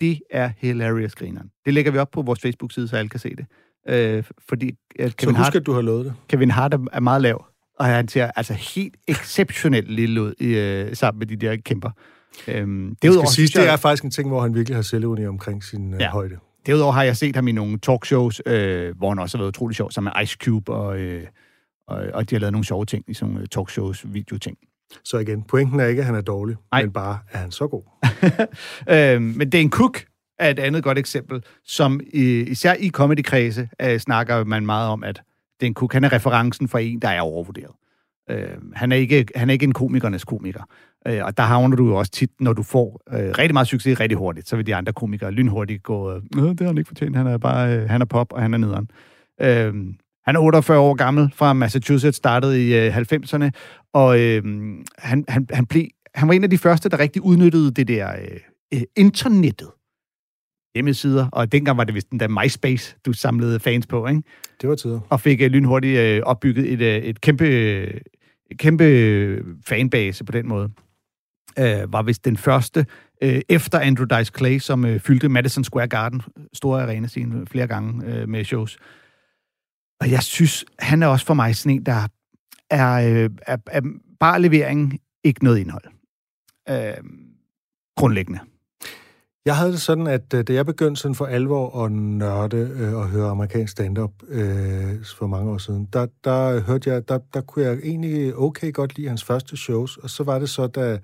Det er hilarious grineren. Det lægger vi op på vores Facebook-side, så alle kan se det. Øh, fordi at Så Kevin, husk, Hart, at du har lovet det. Kevin Hart er, er meget lav, og han ser altså helt exceptionelt lille ud i, øh, sammen med de der kæmper. Øhm, Det, derudover, skal siges, det er faktisk en ting, hvor han virkelig har selvevne omkring sin øh, Ja. højde. Derudover har jeg set ham i nogle talkshows, øh, hvor han også har været utrolig sjov, sammen med Ice Cube, og, øh, og, og de har lavet nogle sjove ting i sådan nogle øh, talkshows, videoting. Så igen, pointen er ikke, at han er dårlig, Nej. men bare, at han er så god. øh, men Dan Cook er et andet godt eksempel, som i, især i comedy-kredse øh, snakker man meget om, at Dan Cook han er referencen for en, der er overvurderet. Øh, han, er ikke, han er ikke en komikernes komiker. Øh, og der havner du jo også tit, når du får øh, rigtig meget succes rigtig hurtigt, så vil de andre komikere lynhurtigt gå, øh, "Øh, det har han ikke fortjent, han er bare øh, han er pop, og han er nederen. Øh, han er 48 år gammel, fra Massachusetts, startede i øh, 90'erne, og øh, han, han, han, blev, han var en af de første, der rigtig udnyttede det der øh, øh, internettet. Hjemmesider, og dengang var det vist den der MySpace, du samlede fans på, ikke? Det var tider. og fik øh, lynhurtigt øh, opbygget et, øh, et kæmpe, øh, kæmpe øh, fanbase på den måde. Øh, var vist den første øh, efter Andrew Dice Clay, som øh, fyldte Madison Square Garden, store arena scene, øh, flere gange øh, med shows. Og jeg synes, han er også for mig sådan en, der er, øh, er, er bare levering, ikke noget indhold. Øh, grundlæggende. Jeg havde det sådan, at øh, da jeg begyndte sådan for alvor at nørde øh, og høre amerikansk stand-up øh, for mange år siden, der, der hørte jeg, der, der kunne jeg egentlig okay godt lide hans første shows, og så var det så, da,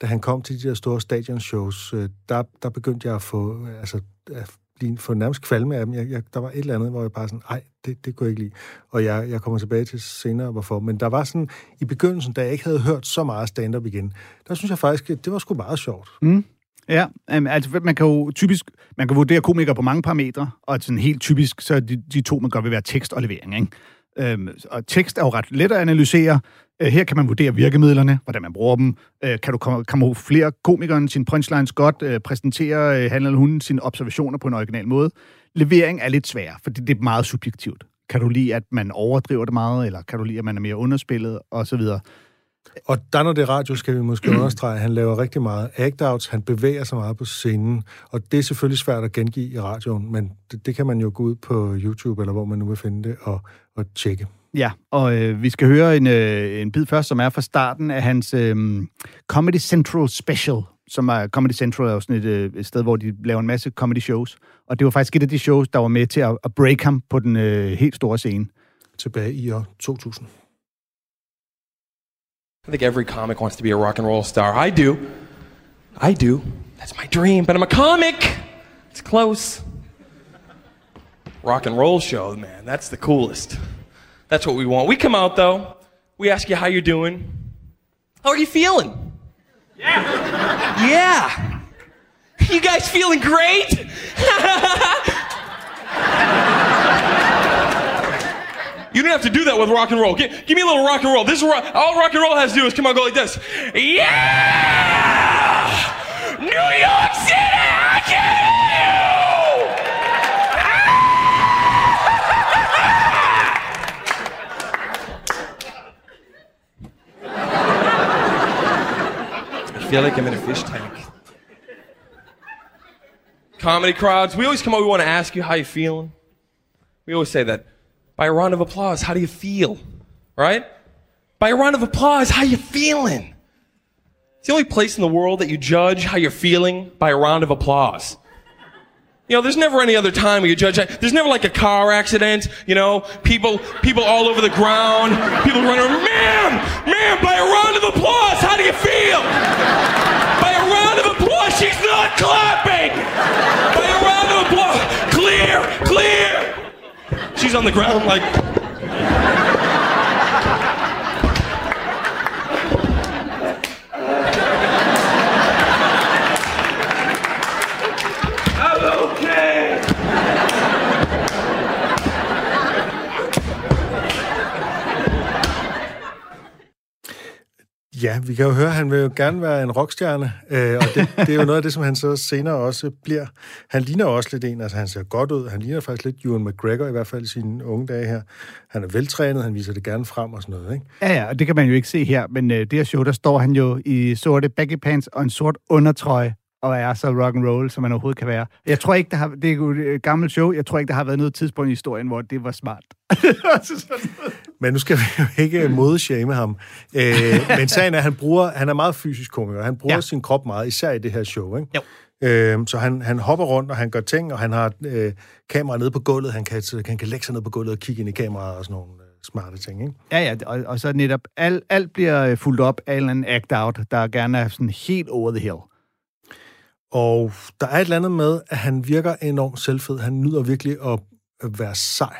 da han kom til de der store stadionshows, øh, der, der begyndte jeg at få, øh, altså, at blive, få nærmest kvalme af dem. Jeg, jeg, der var et eller andet, hvor jeg bare sådan, nej, det, det kunne jeg ikke lide. Og jeg, jeg kommer tilbage til senere, hvorfor. Men der var sådan, i begyndelsen, da jeg ikke havde hørt så meget stand-up igen, der synes jeg faktisk, at det var sgu meget sjovt. Mm. Ja, altså man kan jo typisk, man kan vurdere komikere på mange parametre, og sådan helt typisk, så er de, de to, man gør, vil være tekst og levering. Ikke? Øhm, og tekst er jo ret let at analysere. Øh, her kan man vurdere virkemidlerne, hvordan man bruger dem. Øh, kan du komme kamuflere komikeren sin punchlines godt, øh, præsentere øh, han eller hun sine observationer på en original måde. Levering er lidt svær, fordi det er meget subjektivt. Kan du lide, at man overdriver det meget, eller kan du lide, at man er mere underspillet, og så videre. Og der, når det er radio, skal vi måske understrege, at han laver rigtig meget act-outs, han bevæger sig meget på scenen, og det er selvfølgelig svært at gengive i radioen, men det, det kan man jo gå ud på YouTube, eller hvor man nu vil finde det, og, og tjekke. Ja, og øh, vi skal høre en, øh, en bid først, som er fra starten af hans øh, Comedy Central Special, som er Comedy Central er jo sådan et, øh, et sted, hvor de laver en masse comedy shows. Og det var faktisk et af de shows, der var med til at, at break ham på den øh, helt store scene. Tilbage i år 2000. I think every comic wants to be a rock and roll star. I do. I do. That's my dream, but I'm a comic. It's close. Rock and roll show, man. That's the coolest. That's what we want. We come out though. We ask you how you're doing. How are you feeling? Yeah. yeah. You guys feeling great? You don't have to do that with rock and roll. Give, give me a little rock and roll. This is rock, all rock and roll has to do is come out go like this. Yeah! New York City, I can hear you! Ah! feel like I'm in a fish tank. Comedy crowds, we always come up, we want to ask you how you feeling. We always say that. By a round of applause, how do you feel? Right? By a round of applause, how you feeling? It's the only place in the world that you judge how you're feeling by a round of applause. You know, there's never any other time where you judge. There's never like a car accident. You know, people, people all over the ground. People running around. Ma'am, ma'am, by a round of applause, how do you feel? By a round of applause, she's not clapping. By a round of applause, clear, clear. She's on the ground like. Vi kan jo høre, at han vil jo gerne være en rockstjerne, øh, og det, det er jo noget af det, som han så senere også bliver. Han ligner også lidt en, altså han ser godt ud, han ligner faktisk lidt Ewan McGregor, i hvert fald i sine unge dage her. Han er veltrænet, han viser det gerne frem og sådan noget, ikke? Ja, ja, og det kan man jo ikke se her, men øh, det her show, der står han jo i sorte baggy pants og en sort undertrøje, og er så rock and roll, som man overhovedet kan være. Jeg tror ikke, der har, det er jo et øh, gammelt show, jeg tror ikke, der har været noget tidspunkt i historien, hvor det var smart. Men nu skal vi jo ikke modeshame ham. Øh, men sagen er, at han, bruger, han er meget fysisk komiker. Han bruger ja. Sin krop meget, især i det her show. Ikke? Jo. Øh, så han, han hopper rundt, og han gør ting, og han har øh, kamera nede på gulvet. Han kan, han kan lægge sig ned på gulvet og kigge ind i kameraet og sådan nogle øh, smarte ting. Ikke? Ja, ja, og, og så netop, alt, alt bliver øh, fuldt op af en eller anden act-out, der gerne er sådan helt over the hill. Og der er et eller andet med, at han virker enormt selvfed. Han nyder virkelig at være sej.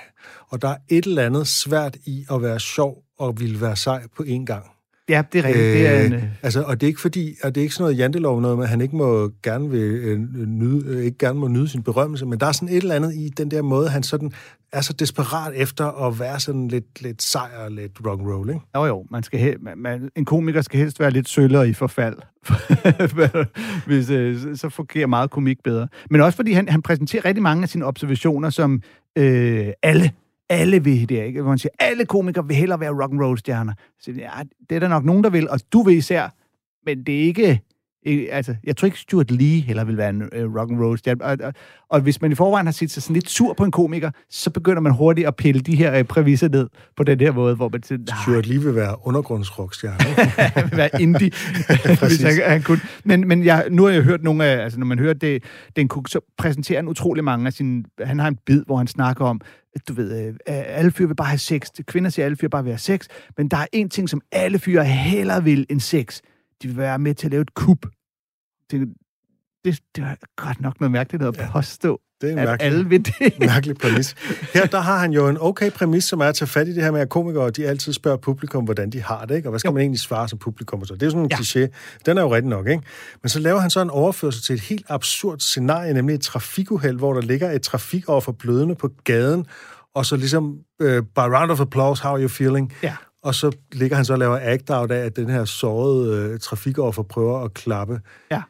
Og der er et eller andet svært i at være sjov og ville være sej på én gang. Ja, det er rigtigt. Øh, det er en, øh, altså, og det er ikke fordi, og det er ikke sådan noget jantelov noget med, at han ikke må gerne vil øh, nyde, øh, ikke gerne må nyde sin berømmelse, men der er sådan et eller andet i den der måde, han sådan er så desperat efter at være sådan lidt, lidt sej og lidt rock and roll, ikke? Jo, jo, man skal he- man, man, en komiker skal helst være lidt søllere i forfald. Hvis, øh, så fungerer meget komik bedre. Men også fordi han, han præsenterer rigtig mange af sine observationer, som øh, alle alle vil det, ikke? Hvor man siger, alle komikere vil hellere være rock and roll stjerner. Så ja, det er der nok nogen, der vil, og du vil især, men det er ikke... ikke altså, jeg tror ikke, Stuart Lee heller vil være en øh, rock and roll stjerne. Og, og, og, hvis man i forvejen har set sig sådan lidt sur på en komiker, så begynder man hurtigt at pille de her øh, præmisser ned på den her måde, hvor man siger, "Nej, Stuart lige vil være undergrundsrockstjerne. han vil være indie, hvis han, han kunne. Men, men jeg, nu har jeg hørt nogle af, altså når man hører det, den Cook, så præsenterer han utrolig mange af sine, han har en bid, hvor han snakker om, du ved, øh, alle fyre vil bare have sex. Kvinder siger, alle fyre bare vil have sex. Men der er en ting, som alle fyre hellere vil end sex. De vil være med til at lave et kub. Det, det, det er godt nok noget mærkeligt at påstå, Det er en at mærkelig, alle vil det. mærkelig præmis. Her der har han jo en okay præmis, som er at tage fat i det her med, at komikere de altid spørger publikum, hvordan de har det, ikke? og hvad skal Jo. man egentlig svare som publikum? Og så. Det er sådan en Ja. kliché. Den er jo rigtig nok, ikke? Men så laver han så en overførsel til et helt absurd scenarie, nemlig et trafikuheld, hvor der ligger et trafikoffer blødende på gaden, og så ligesom, øh, by round of applause, how are you feeling? Ja. Og så ligger han så og laver act-out af, at den her sårede øh, trafikoffer prøver at klappe. Ja.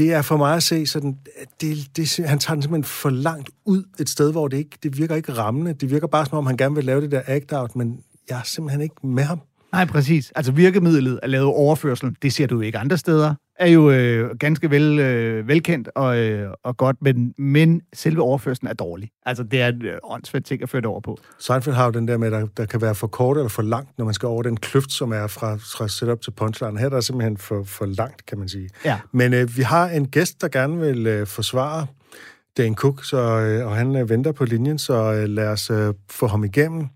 Det er for mig at se sådan, det, det, han tager den simpelthen for langt ud et sted, hvor det ikke, det virker ikke rammende. Det virker bare som om, han gerne vil lave det der act-out, men jeg er simpelthen ikke med ham. Nej, præcis. Altså virkemidlet at lave overførsel, det ser du ikke andre steder, er jo øh, ganske vel, øh, velkendt og, øh, og godt, men, men selve overførselen er dårlig. Altså det er en øh, åndssvagt ting at føre det over på. Seinfeld har jo den der med, at der, der kan være for kort eller for langt, når man skal over den kløft, som er fra, fra setup til punchline. Her der er simpelthen for, for langt, kan man sige. Ja. Men øh, vi har en gæst, der gerne vil øh, forsvare Dan Cook, så, øh, og han øh, venter på linjen, så øh, lad os øh, få ham igennem.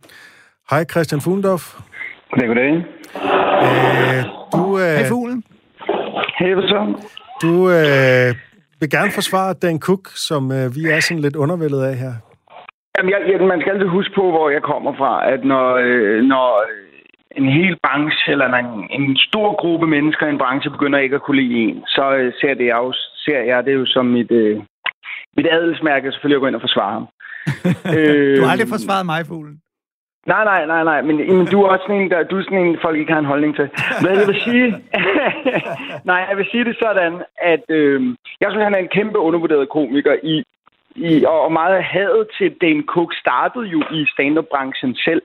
Hej Christian Fuglendorf. Goddag, goddag. Øh. Så? du øh, vil gerne forsvare Dan Cook, som øh, vi er sådan lidt undervældet af her. Jamen, jeg, jeg, man skal altid huske på, hvor jeg kommer fra, at når, øh, når en hel branche, eller en, en stor gruppe mennesker i en branche begynder ikke at kunne lide en, så øh, ser, det jeg ser jeg det jo som mit, øh, mit adelsmærke, selvfølgelig at gå ind og forsvare ham. øh, Du har aldrig forsvaret mig, fuglen. Nej, nej, nej, nej, men, men du er også sådan en, der, du er sådan en, folk ikke har en holdning til. Men jeg vil sige, nej, jeg vil sige det sådan, at øh, jeg synes, han er en kæmpe undervurderet komiker i, i og, og meget af hadet til Dan Cook startede jo i stand-up-branchen selv.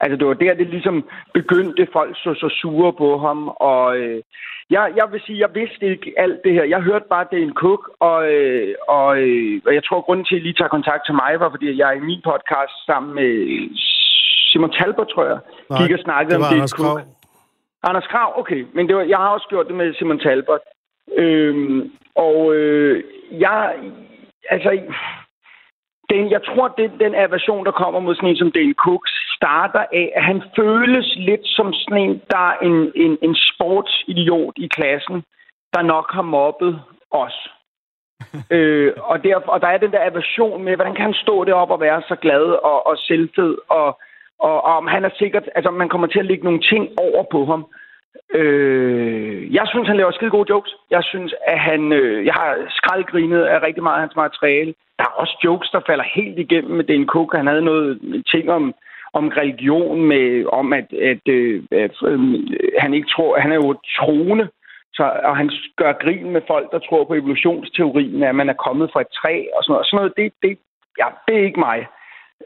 Altså, det var der, det ligesom begyndte, folk så så sure på ham, og øh, Jeg, jeg vil sige, jeg vidste ikke alt det her. Jeg hørte bare, det er en Cook, og, øh, og, øh, og jeg tror, at grunden til, at I lige tager kontakt til mig, var, fordi jeg er i min podcast sammen med Simon Talbot, tror jeg, Nej, gik og snakkede det var om Anders Cook. Krav. Anders Krav, okay. Men det var, jeg har også gjort det med Simon Talbot. Øhm, og øh, jeg... Altså... Den, jeg tror, det den aversion, der kommer mod sådan en som Dale Cook, starter af, at han føles lidt som sådan en, der er en, en, en sportsidiot i klassen, der nok har mobbet os. øh, og, der, og der er den der aversion med, hvordan kan han stå deroppe og være så glad og, og selvfed, og, og, og om han er sikkert, altså man kommer til at lægge nogle ting over på ham. Øh, jeg synes, han laver skide gode jokes. Jeg synes, at han... Øh, jeg har skraldgrinet af rigtig meget af hans materiale. Der er også jokes, der falder helt igennem med Dan Cook. Han havde noget ting om, om religion, med, om at, at, øh, at øh, han ikke tror... Han er jo troende, så, og han gør grin med folk, der tror på evolutionsteorien, at man er kommet fra et træ og sådan noget. Sådan noget det, det, ja, det er ikke mig.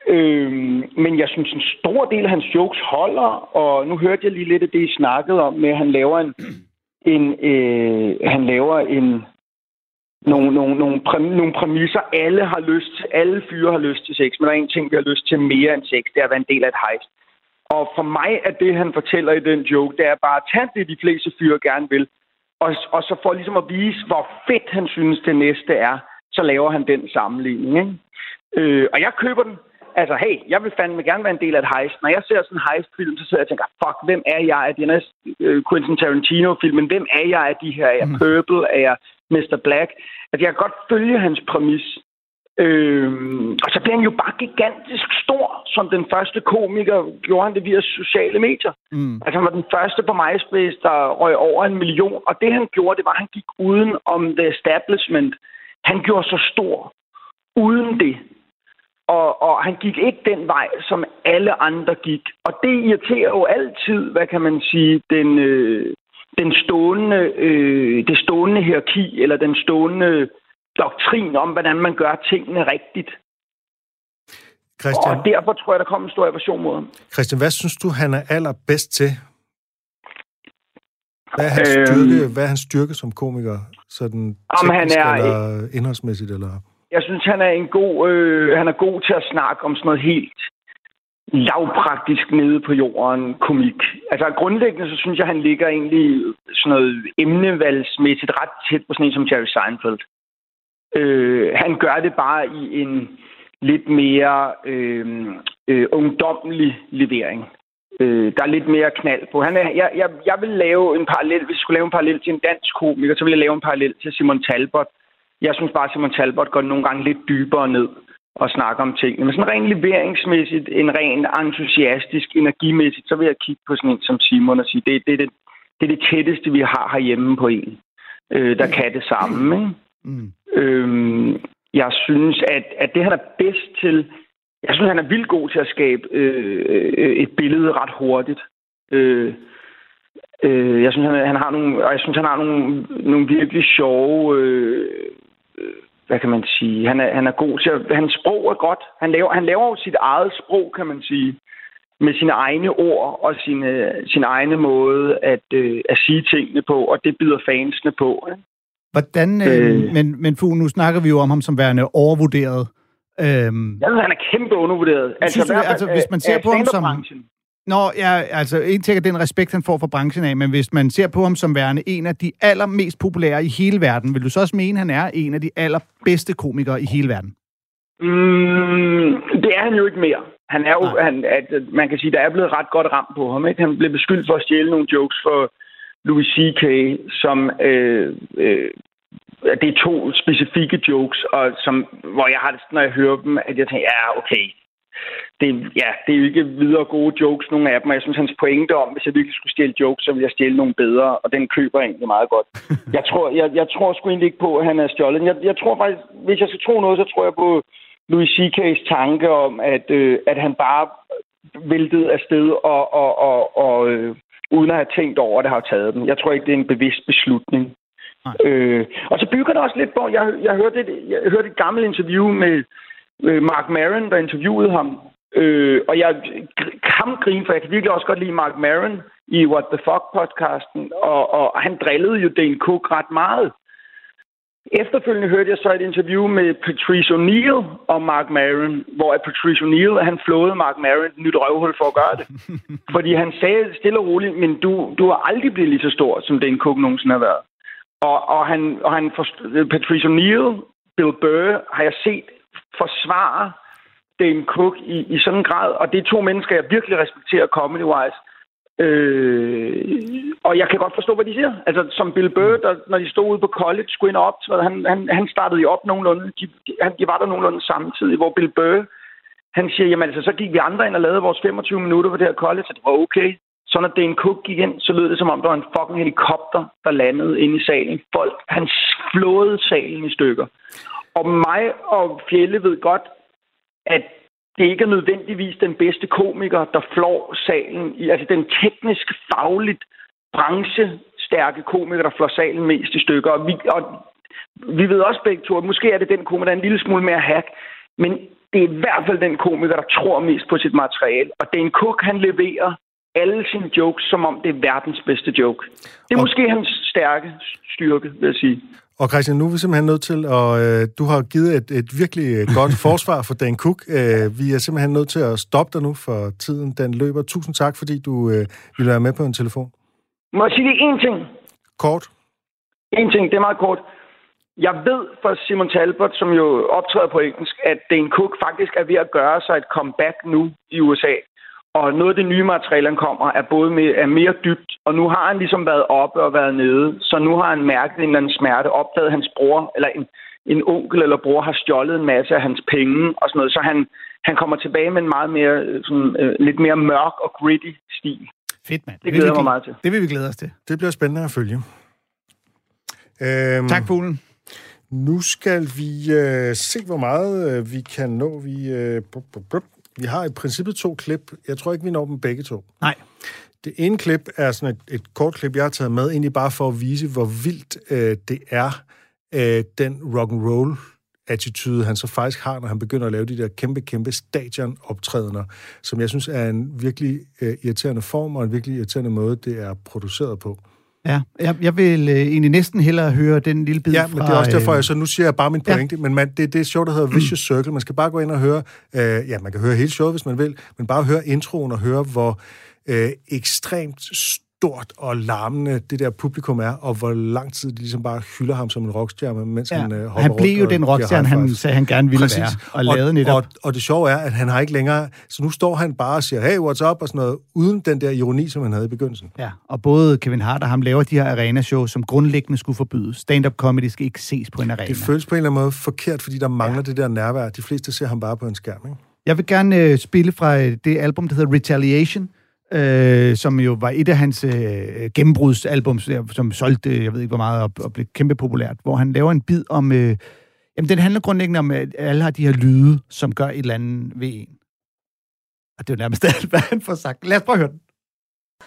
Øhm, men jeg synes, en stor del af hans jokes holder, og nu hørte jeg lige lidt af det, I snakkede om, med at han laver en, en øh, han laver en, nogle, nogle, nogle, præ, nogle præmisser. Alle har lyst til, alle fyre har lyst til sex, men der er en ting, vi har lyst til mere end sex, det er at være en del af et hejst. Og for mig er det, han fortæller i den joke, det er bare at tage det, de fleste fyre gerne vil, og, og så for ligesom at vise, hvor fedt han synes, det næste er, så laver han den sammenligning. Ikke? Øh, og jeg køber den. Altså, hey, jeg vil fandme gerne være en del af et heist. Når jeg ser sådan en heist-film, så sidder jeg og tænker, fuck, hvem er jeg? Er det en øh, Quentin Tarantino-film? Men hvem er jeg af de her? Er jeg Purple? Er jeg Mr. Black? Altså, jeg kan godt følge hans præmis. Øhm, og så bliver han jo bare gigantisk stor, som den første komiker. Gjorde han det via sociale medier. Mm. Altså, han var den første på MySpace, der røg over en million. Og det, han gjorde, det var, at han gik uden om the establishment. Han gjorde så stor uden det. Og, og han gik ikke den vej, som alle andre gik. Og det irriterer jo altid, hvad kan man sige, den, øh, den stående, øh, det stående hierarki, eller den stående doktrin om, hvordan man gør tingene rigtigt. Christian, Og derfor tror jeg, der kommer en stor aversion mod ham. Christian, hvad synes du, han er allerbedst til? Hvad er hans, Øhm. styrke, hvad er hans styrke som komiker? Sådan Jamen, han er- eller indholdsmæssigt? Eller? Jeg synes, han er en god, øh, han er god til at snakke om sådan noget helt lavpraktisk nede på jorden komik. Altså grundlæggende, så synes jeg, han ligger egentlig sådan noget emnevalgsmæssigt ret tæt på sådan en som Jerry Seinfeld. Øh, han gør det bare i en lidt mere øh, øh, ungdommelig levering. Øh, der er lidt mere knald på. Han er, jeg, jeg, jeg vil lave en parallel, hvis jeg skulle lave en parallel til en dansk komiker, så vil jeg lave en parallel til Simon Talbot. Jeg synes bare, at Simon Talbot går nogle gange lidt dybere ned og snakker om tingene. Men sådan rent leveringsmæssigt, en ren entusiastisk, energimæssigt, så vil jeg kigge på sådan en som Simon og sige, det, det, er det, det er det tætteste, vi har herhjemme på en, øh, der kan det samme. Ikke? Mm. Øhm, jeg synes, at, at det, han er bedst til... Jeg synes, han er vildt god til at skabe øh, et billede ret hurtigt. Øh, øh, jeg synes, han, han har nogle... Og jeg synes, han har nogle, nogle virkelig sjove... Øh, hvad kan man sige? Han er, han er god til at... Hans sprog er godt. Han laver, han laver jo sit eget sprog, kan man sige. Med sine egne ord og sine, sin egne måde at, øh, at sige tingene på. Og det byder fansene på. Ikke? Hvordan, øh, Øh. men, men Fu, nu snakker vi jo om ham som værende overvurderet. Øhm, Jeg synes, han er kæmpe undervurderet. Synes du Altså, hvis man ser på ham som-. Nå, ja, altså, en ting er den respekt, han får fra branchen af, men hvis man ser på ham som værende en af de allermest populære i hele verden, vil du så også mene, at han er en af de allerbedste komikere i hele verden? Mm, det er han jo ikke mere. Han er jo, Nej. han, at, man kan sige, der er blevet ret godt ramt på ham. Ikke? Han blev beskyldt for at stjæle nogle jokes for Louis C.K., som øh, øh, det er to specifikke jokes, og som, hvor jeg har det når jeg hører dem, at jeg tænker, ja, okay, det, ja, det er jo ikke videre gode jokes, nogle af dem, og jeg synes, hans pointe om, hvis jeg virkelig skulle stjæle jokes, så ville jeg stjæle nogle bedre, og den køber egentlig meget godt. Jeg tror, jeg, jeg tror sgu egentlig ikke på, at han er stjålet. Jeg, jeg tror faktisk, hvis jeg skal tro noget, så tror jeg på Louis C.K.'s tanke om, at, øh, at han bare væltede afsted og, og, og, og øh, uden at have tænkt over, at det har taget dem. Jeg tror ikke, det er en bevidst beslutning. Nej. Øh, og så bygger det også lidt på, jeg, jeg, hørte et, jeg hørte et gammelt interview med øh, Mark Maron, der interviewede ham, Øh, og jeg kan grine, for jeg kan virkelig også godt lide Mark Maron i What the Fuck-podcasten, og, og han drillede jo Dane Cook ret meget. Efterfølgende hørte jeg så et interview med Patrice O'Neill og Mark Maron, hvor Patrice O'Neill han flåede Mark Maron et nyt røvhul for at gøre det. Fordi han sagde stille og roligt, men du, du har aldrig blivet lige så stor, som Dane Cook nogensinde har været. Og, og han, og han Patrice O'Neill, Bill Burr, har jeg set forsvare Dane Cook i, i sådan en grad, og det er to mennesker, jeg virkelig respekterer comedy-wise. Øh, og jeg kan godt forstå, hvad de siger. Altså, som Bill Burr, der, når de stod ude på college, skulle ind og optræde, han, han, han startede jo op nogenlunde. De, de, de var der nogenlunde samtidig, hvor Bill Burr, han siger, jamen altså, så gik vi andre ind og lavede vores 25 minutter på det her college, og det var okay. Så når Dan Cook gik ind, så lød det som om, der var en fucking helikopter, der landede inde i salen. Folk, han flåede salen i stykker. Og mig og Fjelle ved godt, at det ikke er nødvendigvis den bedste komiker, der flår salen. I, altså den teknisk, fagligt, branchestærke komiker, der flår salen mest i stykker. Og vi, og vi ved også begge to, at måske er det den komiker, der er en lille smule mere hack. Men det er i hvert fald den komiker, der tror mest på sit materiale. Og Dan Cook, han leverer alle sine jokes, som om det er verdens bedste joke. Det er og... måske hans stærke styrke, vil jeg sige. Og Christian, nu er vi simpelthen nødt til, og øh, du har givet et, et virkelig godt forsvar for Dan Cook. Øh, vi er simpelthen nødt til at stoppe dig nu, for tiden den løber. Tusind tak, fordi du øh, ville være med på en telefon. Må jeg sige én ting? Kort. En ting, det er meget kort. Jeg ved fra Simon Talbot, som jo optræder på engelsk, at Dan Cook faktisk er ved at gøre sig et comeback nu i USA. Og noget af det nye materiale, han kommer, er både med, er mere dybt, og nu har han ligesom været oppe og været nede, så nu har han mærket en eller anden smerte, opdaget hans bror, eller en, en onkel eller bror har stjålet en masse af hans penge og sådan noget, så han, han kommer tilbage med en meget mere, sådan, øh, lidt mere mørk og gritty stil. Fedt, mand. Det glæder mig meget til. Det vil vi glæde os til. Det bliver spændende at følge. Øhm, tak, Polen. Nu skal vi øh, se, hvor meget øh, vi kan nå. Vi, øh. Vi har i princippet to klip. Jeg tror ikke, vi når dem begge to. Nej. Det ene klip er sådan et, et kort klip, jeg har taget med, egentlig bare for at vise, hvor vildt øh, det er, øh, den rock and roll attitude, han så faktisk har, når han begynder at lave de der kæmpe, kæmpe stadionoptrædener, som jeg synes er en virkelig øh, irriterende form og en virkelig irriterende måde, det er produceret på. Ja, jeg, jeg vil øh, egentlig næsten hellere høre den lille bid Ja, men fra, det er også derfor, øh, jeg så nu siger jeg bare min pointe, ja. men man, det, det er show, der hedder Vicious Circle. Man skal bare gå ind og høre, øh, ja, man kan høre hele showet, hvis man vil, men bare høre introen og høre, hvor øh, ekstremt stort og larmende det der publikum er, og hvor lang tid de ligesom bare hylder ham som en rockstjerne, mens Ja. han øh, hopper Han blev rundt jo og den rockstjerne, han sagde, han gerne ville Præcis. være, og lavede netop. Og, og det sjove er, at han har ikke længere... Så nu står han bare og siger, hey, what's up, og sådan noget, uden den der ironi, som han havde i begyndelsen. Ja, og både Kevin Hart og ham laver de her arena-shows, som grundlæggende skulle forbydes. Stand-up comedy skal ikke ses på en arena. Det føles på en eller anden måde forkert, fordi der mangler ja. det der nærvær. De fleste ser ham bare på en skærm, ikke? Jeg vil gerne øh, spille fra øh, det album, der hedder Retaliation, øh, som jo var et af hans øh, gennembrudsalbums, der, som solgte, jeg ved ikke hvor meget, og, og blev kæmpe populært, hvor han laver en bid om... Øh, jamen, den handler grundlæggende om, at alle har de her lyde, som gør et eller andet ved en. Og det er jo nærmest alt, hvad han får sagt. Lad os prøve at høre den.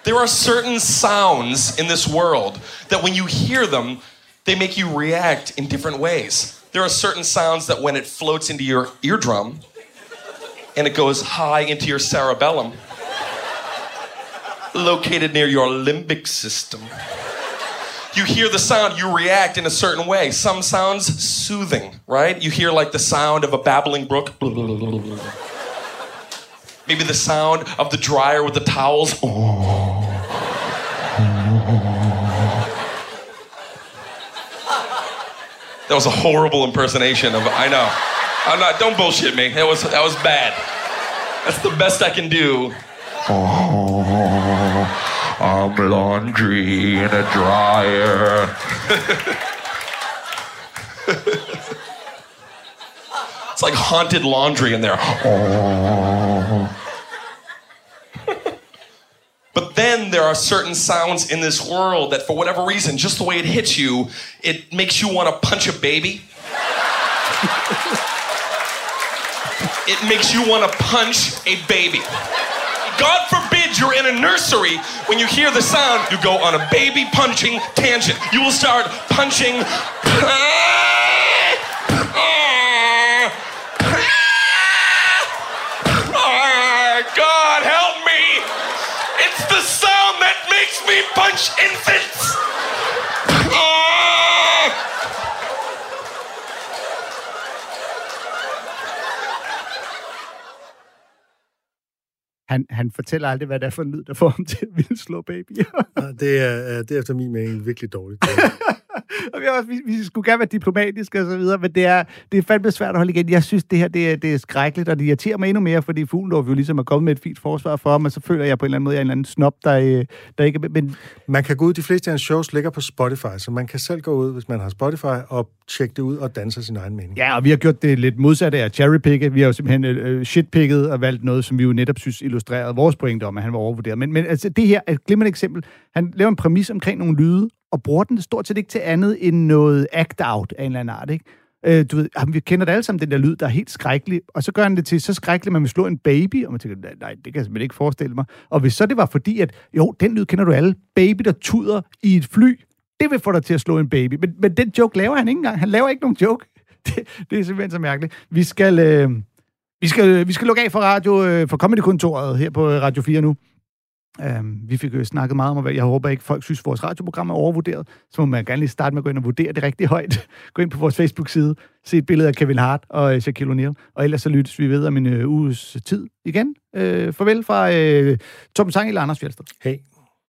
There are certain sounds in this world that when you hear them, they make you react in different ways. There are certain sounds that when it floats into your eardrum and it goes high into your cerebellum, located near your limbic system. You hear the sound, you react in a certain way. Some sounds soothing, right? You hear like the sound of a babbling brook. Maybe the sound of the dryer with the towels. That was a horrible impersonation of I know. I'm not don't bullshit me. That was that was bad. That's the best I can do. I'm laundry in a dryer. it's like haunted laundry in there. But then there are certain sounds in this world that, for whatever reason, just the way it hits you, it makes you want to punch a baby. it makes you want to punch a baby. God forbid kid, you're in a nursery. When you hear the sound, you go on a baby punching tangent. You will start punching. God help me! It's the sound that makes me punch infants! Han, han fortæller aldrig, hvad det er for en lyd, der får ham til at ville slå babyer. Det er, øh, det er efter min mening virkelig dårligt. og vi, også, vi, vi skulle gerne være diplomatiske og så videre, men det er, det er fandme svært at holde igen. Jeg synes, det her det er, det er skrækkeligt, og det irriterer mig endnu mere, fordi Fuglendorf jo ligesom er kommet med et fint forsvar for ham, og så føler jeg på en eller anden måde, at jeg er en eller anden snop, der, øh, der ikke. Men Man kan gå ud, de fleste af hans shows ligger på Spotify, så man kan selv gå ud, hvis man har Spotify, og tjekke det ud og danse sin egen mening. Ja, og vi har gjort det lidt modsatte af cherrypicke. Vi har jo simpelthen øh, øh, shitpicket og valgt noget, som vi jo netop synes illustrerede vores pointe om, at han var overvurderet. Men, men altså, det her er et glimrende eksempel. Han laver en præmis omkring nogle lyde, og bruger den stort set ikke til andet end noget act-out af en eller anden art, ikke? Øh, du ved, jamen, vi kender det alle sammen, den der lyd, der er helt skrækkelig, og så gør han det til så skrækkelig, at man vil slå en baby, og man tænker, nej, nej, det kan jeg simpelthen ikke forestille mig. Og hvis så det var fordi, at jo, den lyd kender du alle, baby, der tuder i et fly, det vil få dig til at slå en baby. Men, men den joke laver han ikke engang. Han laver ikke nogen joke. Det, det er simpelthen så mærkeligt. Vi skal, øh, vi skal, øh, vi skal lukke af for radio, øh, for Comedy-kontoret her på øh, Radio 4 nu. Um, vi fik jo snakket meget om, at jeg håber ikke, folk synes, at vores radioprogram er overvurderet. Så må man gerne lige starte med at gå ind og vurdere det rigtig højt. Gå ind på vores Facebook-side, se et billede af Kevin Hart og uh, Shaquille O'Neal. Og ellers så lyttes vi ved om en uh, uges tid igen. Uh, farvel fra uh, Tom Sangel og Anders Fjeldsted. Hey.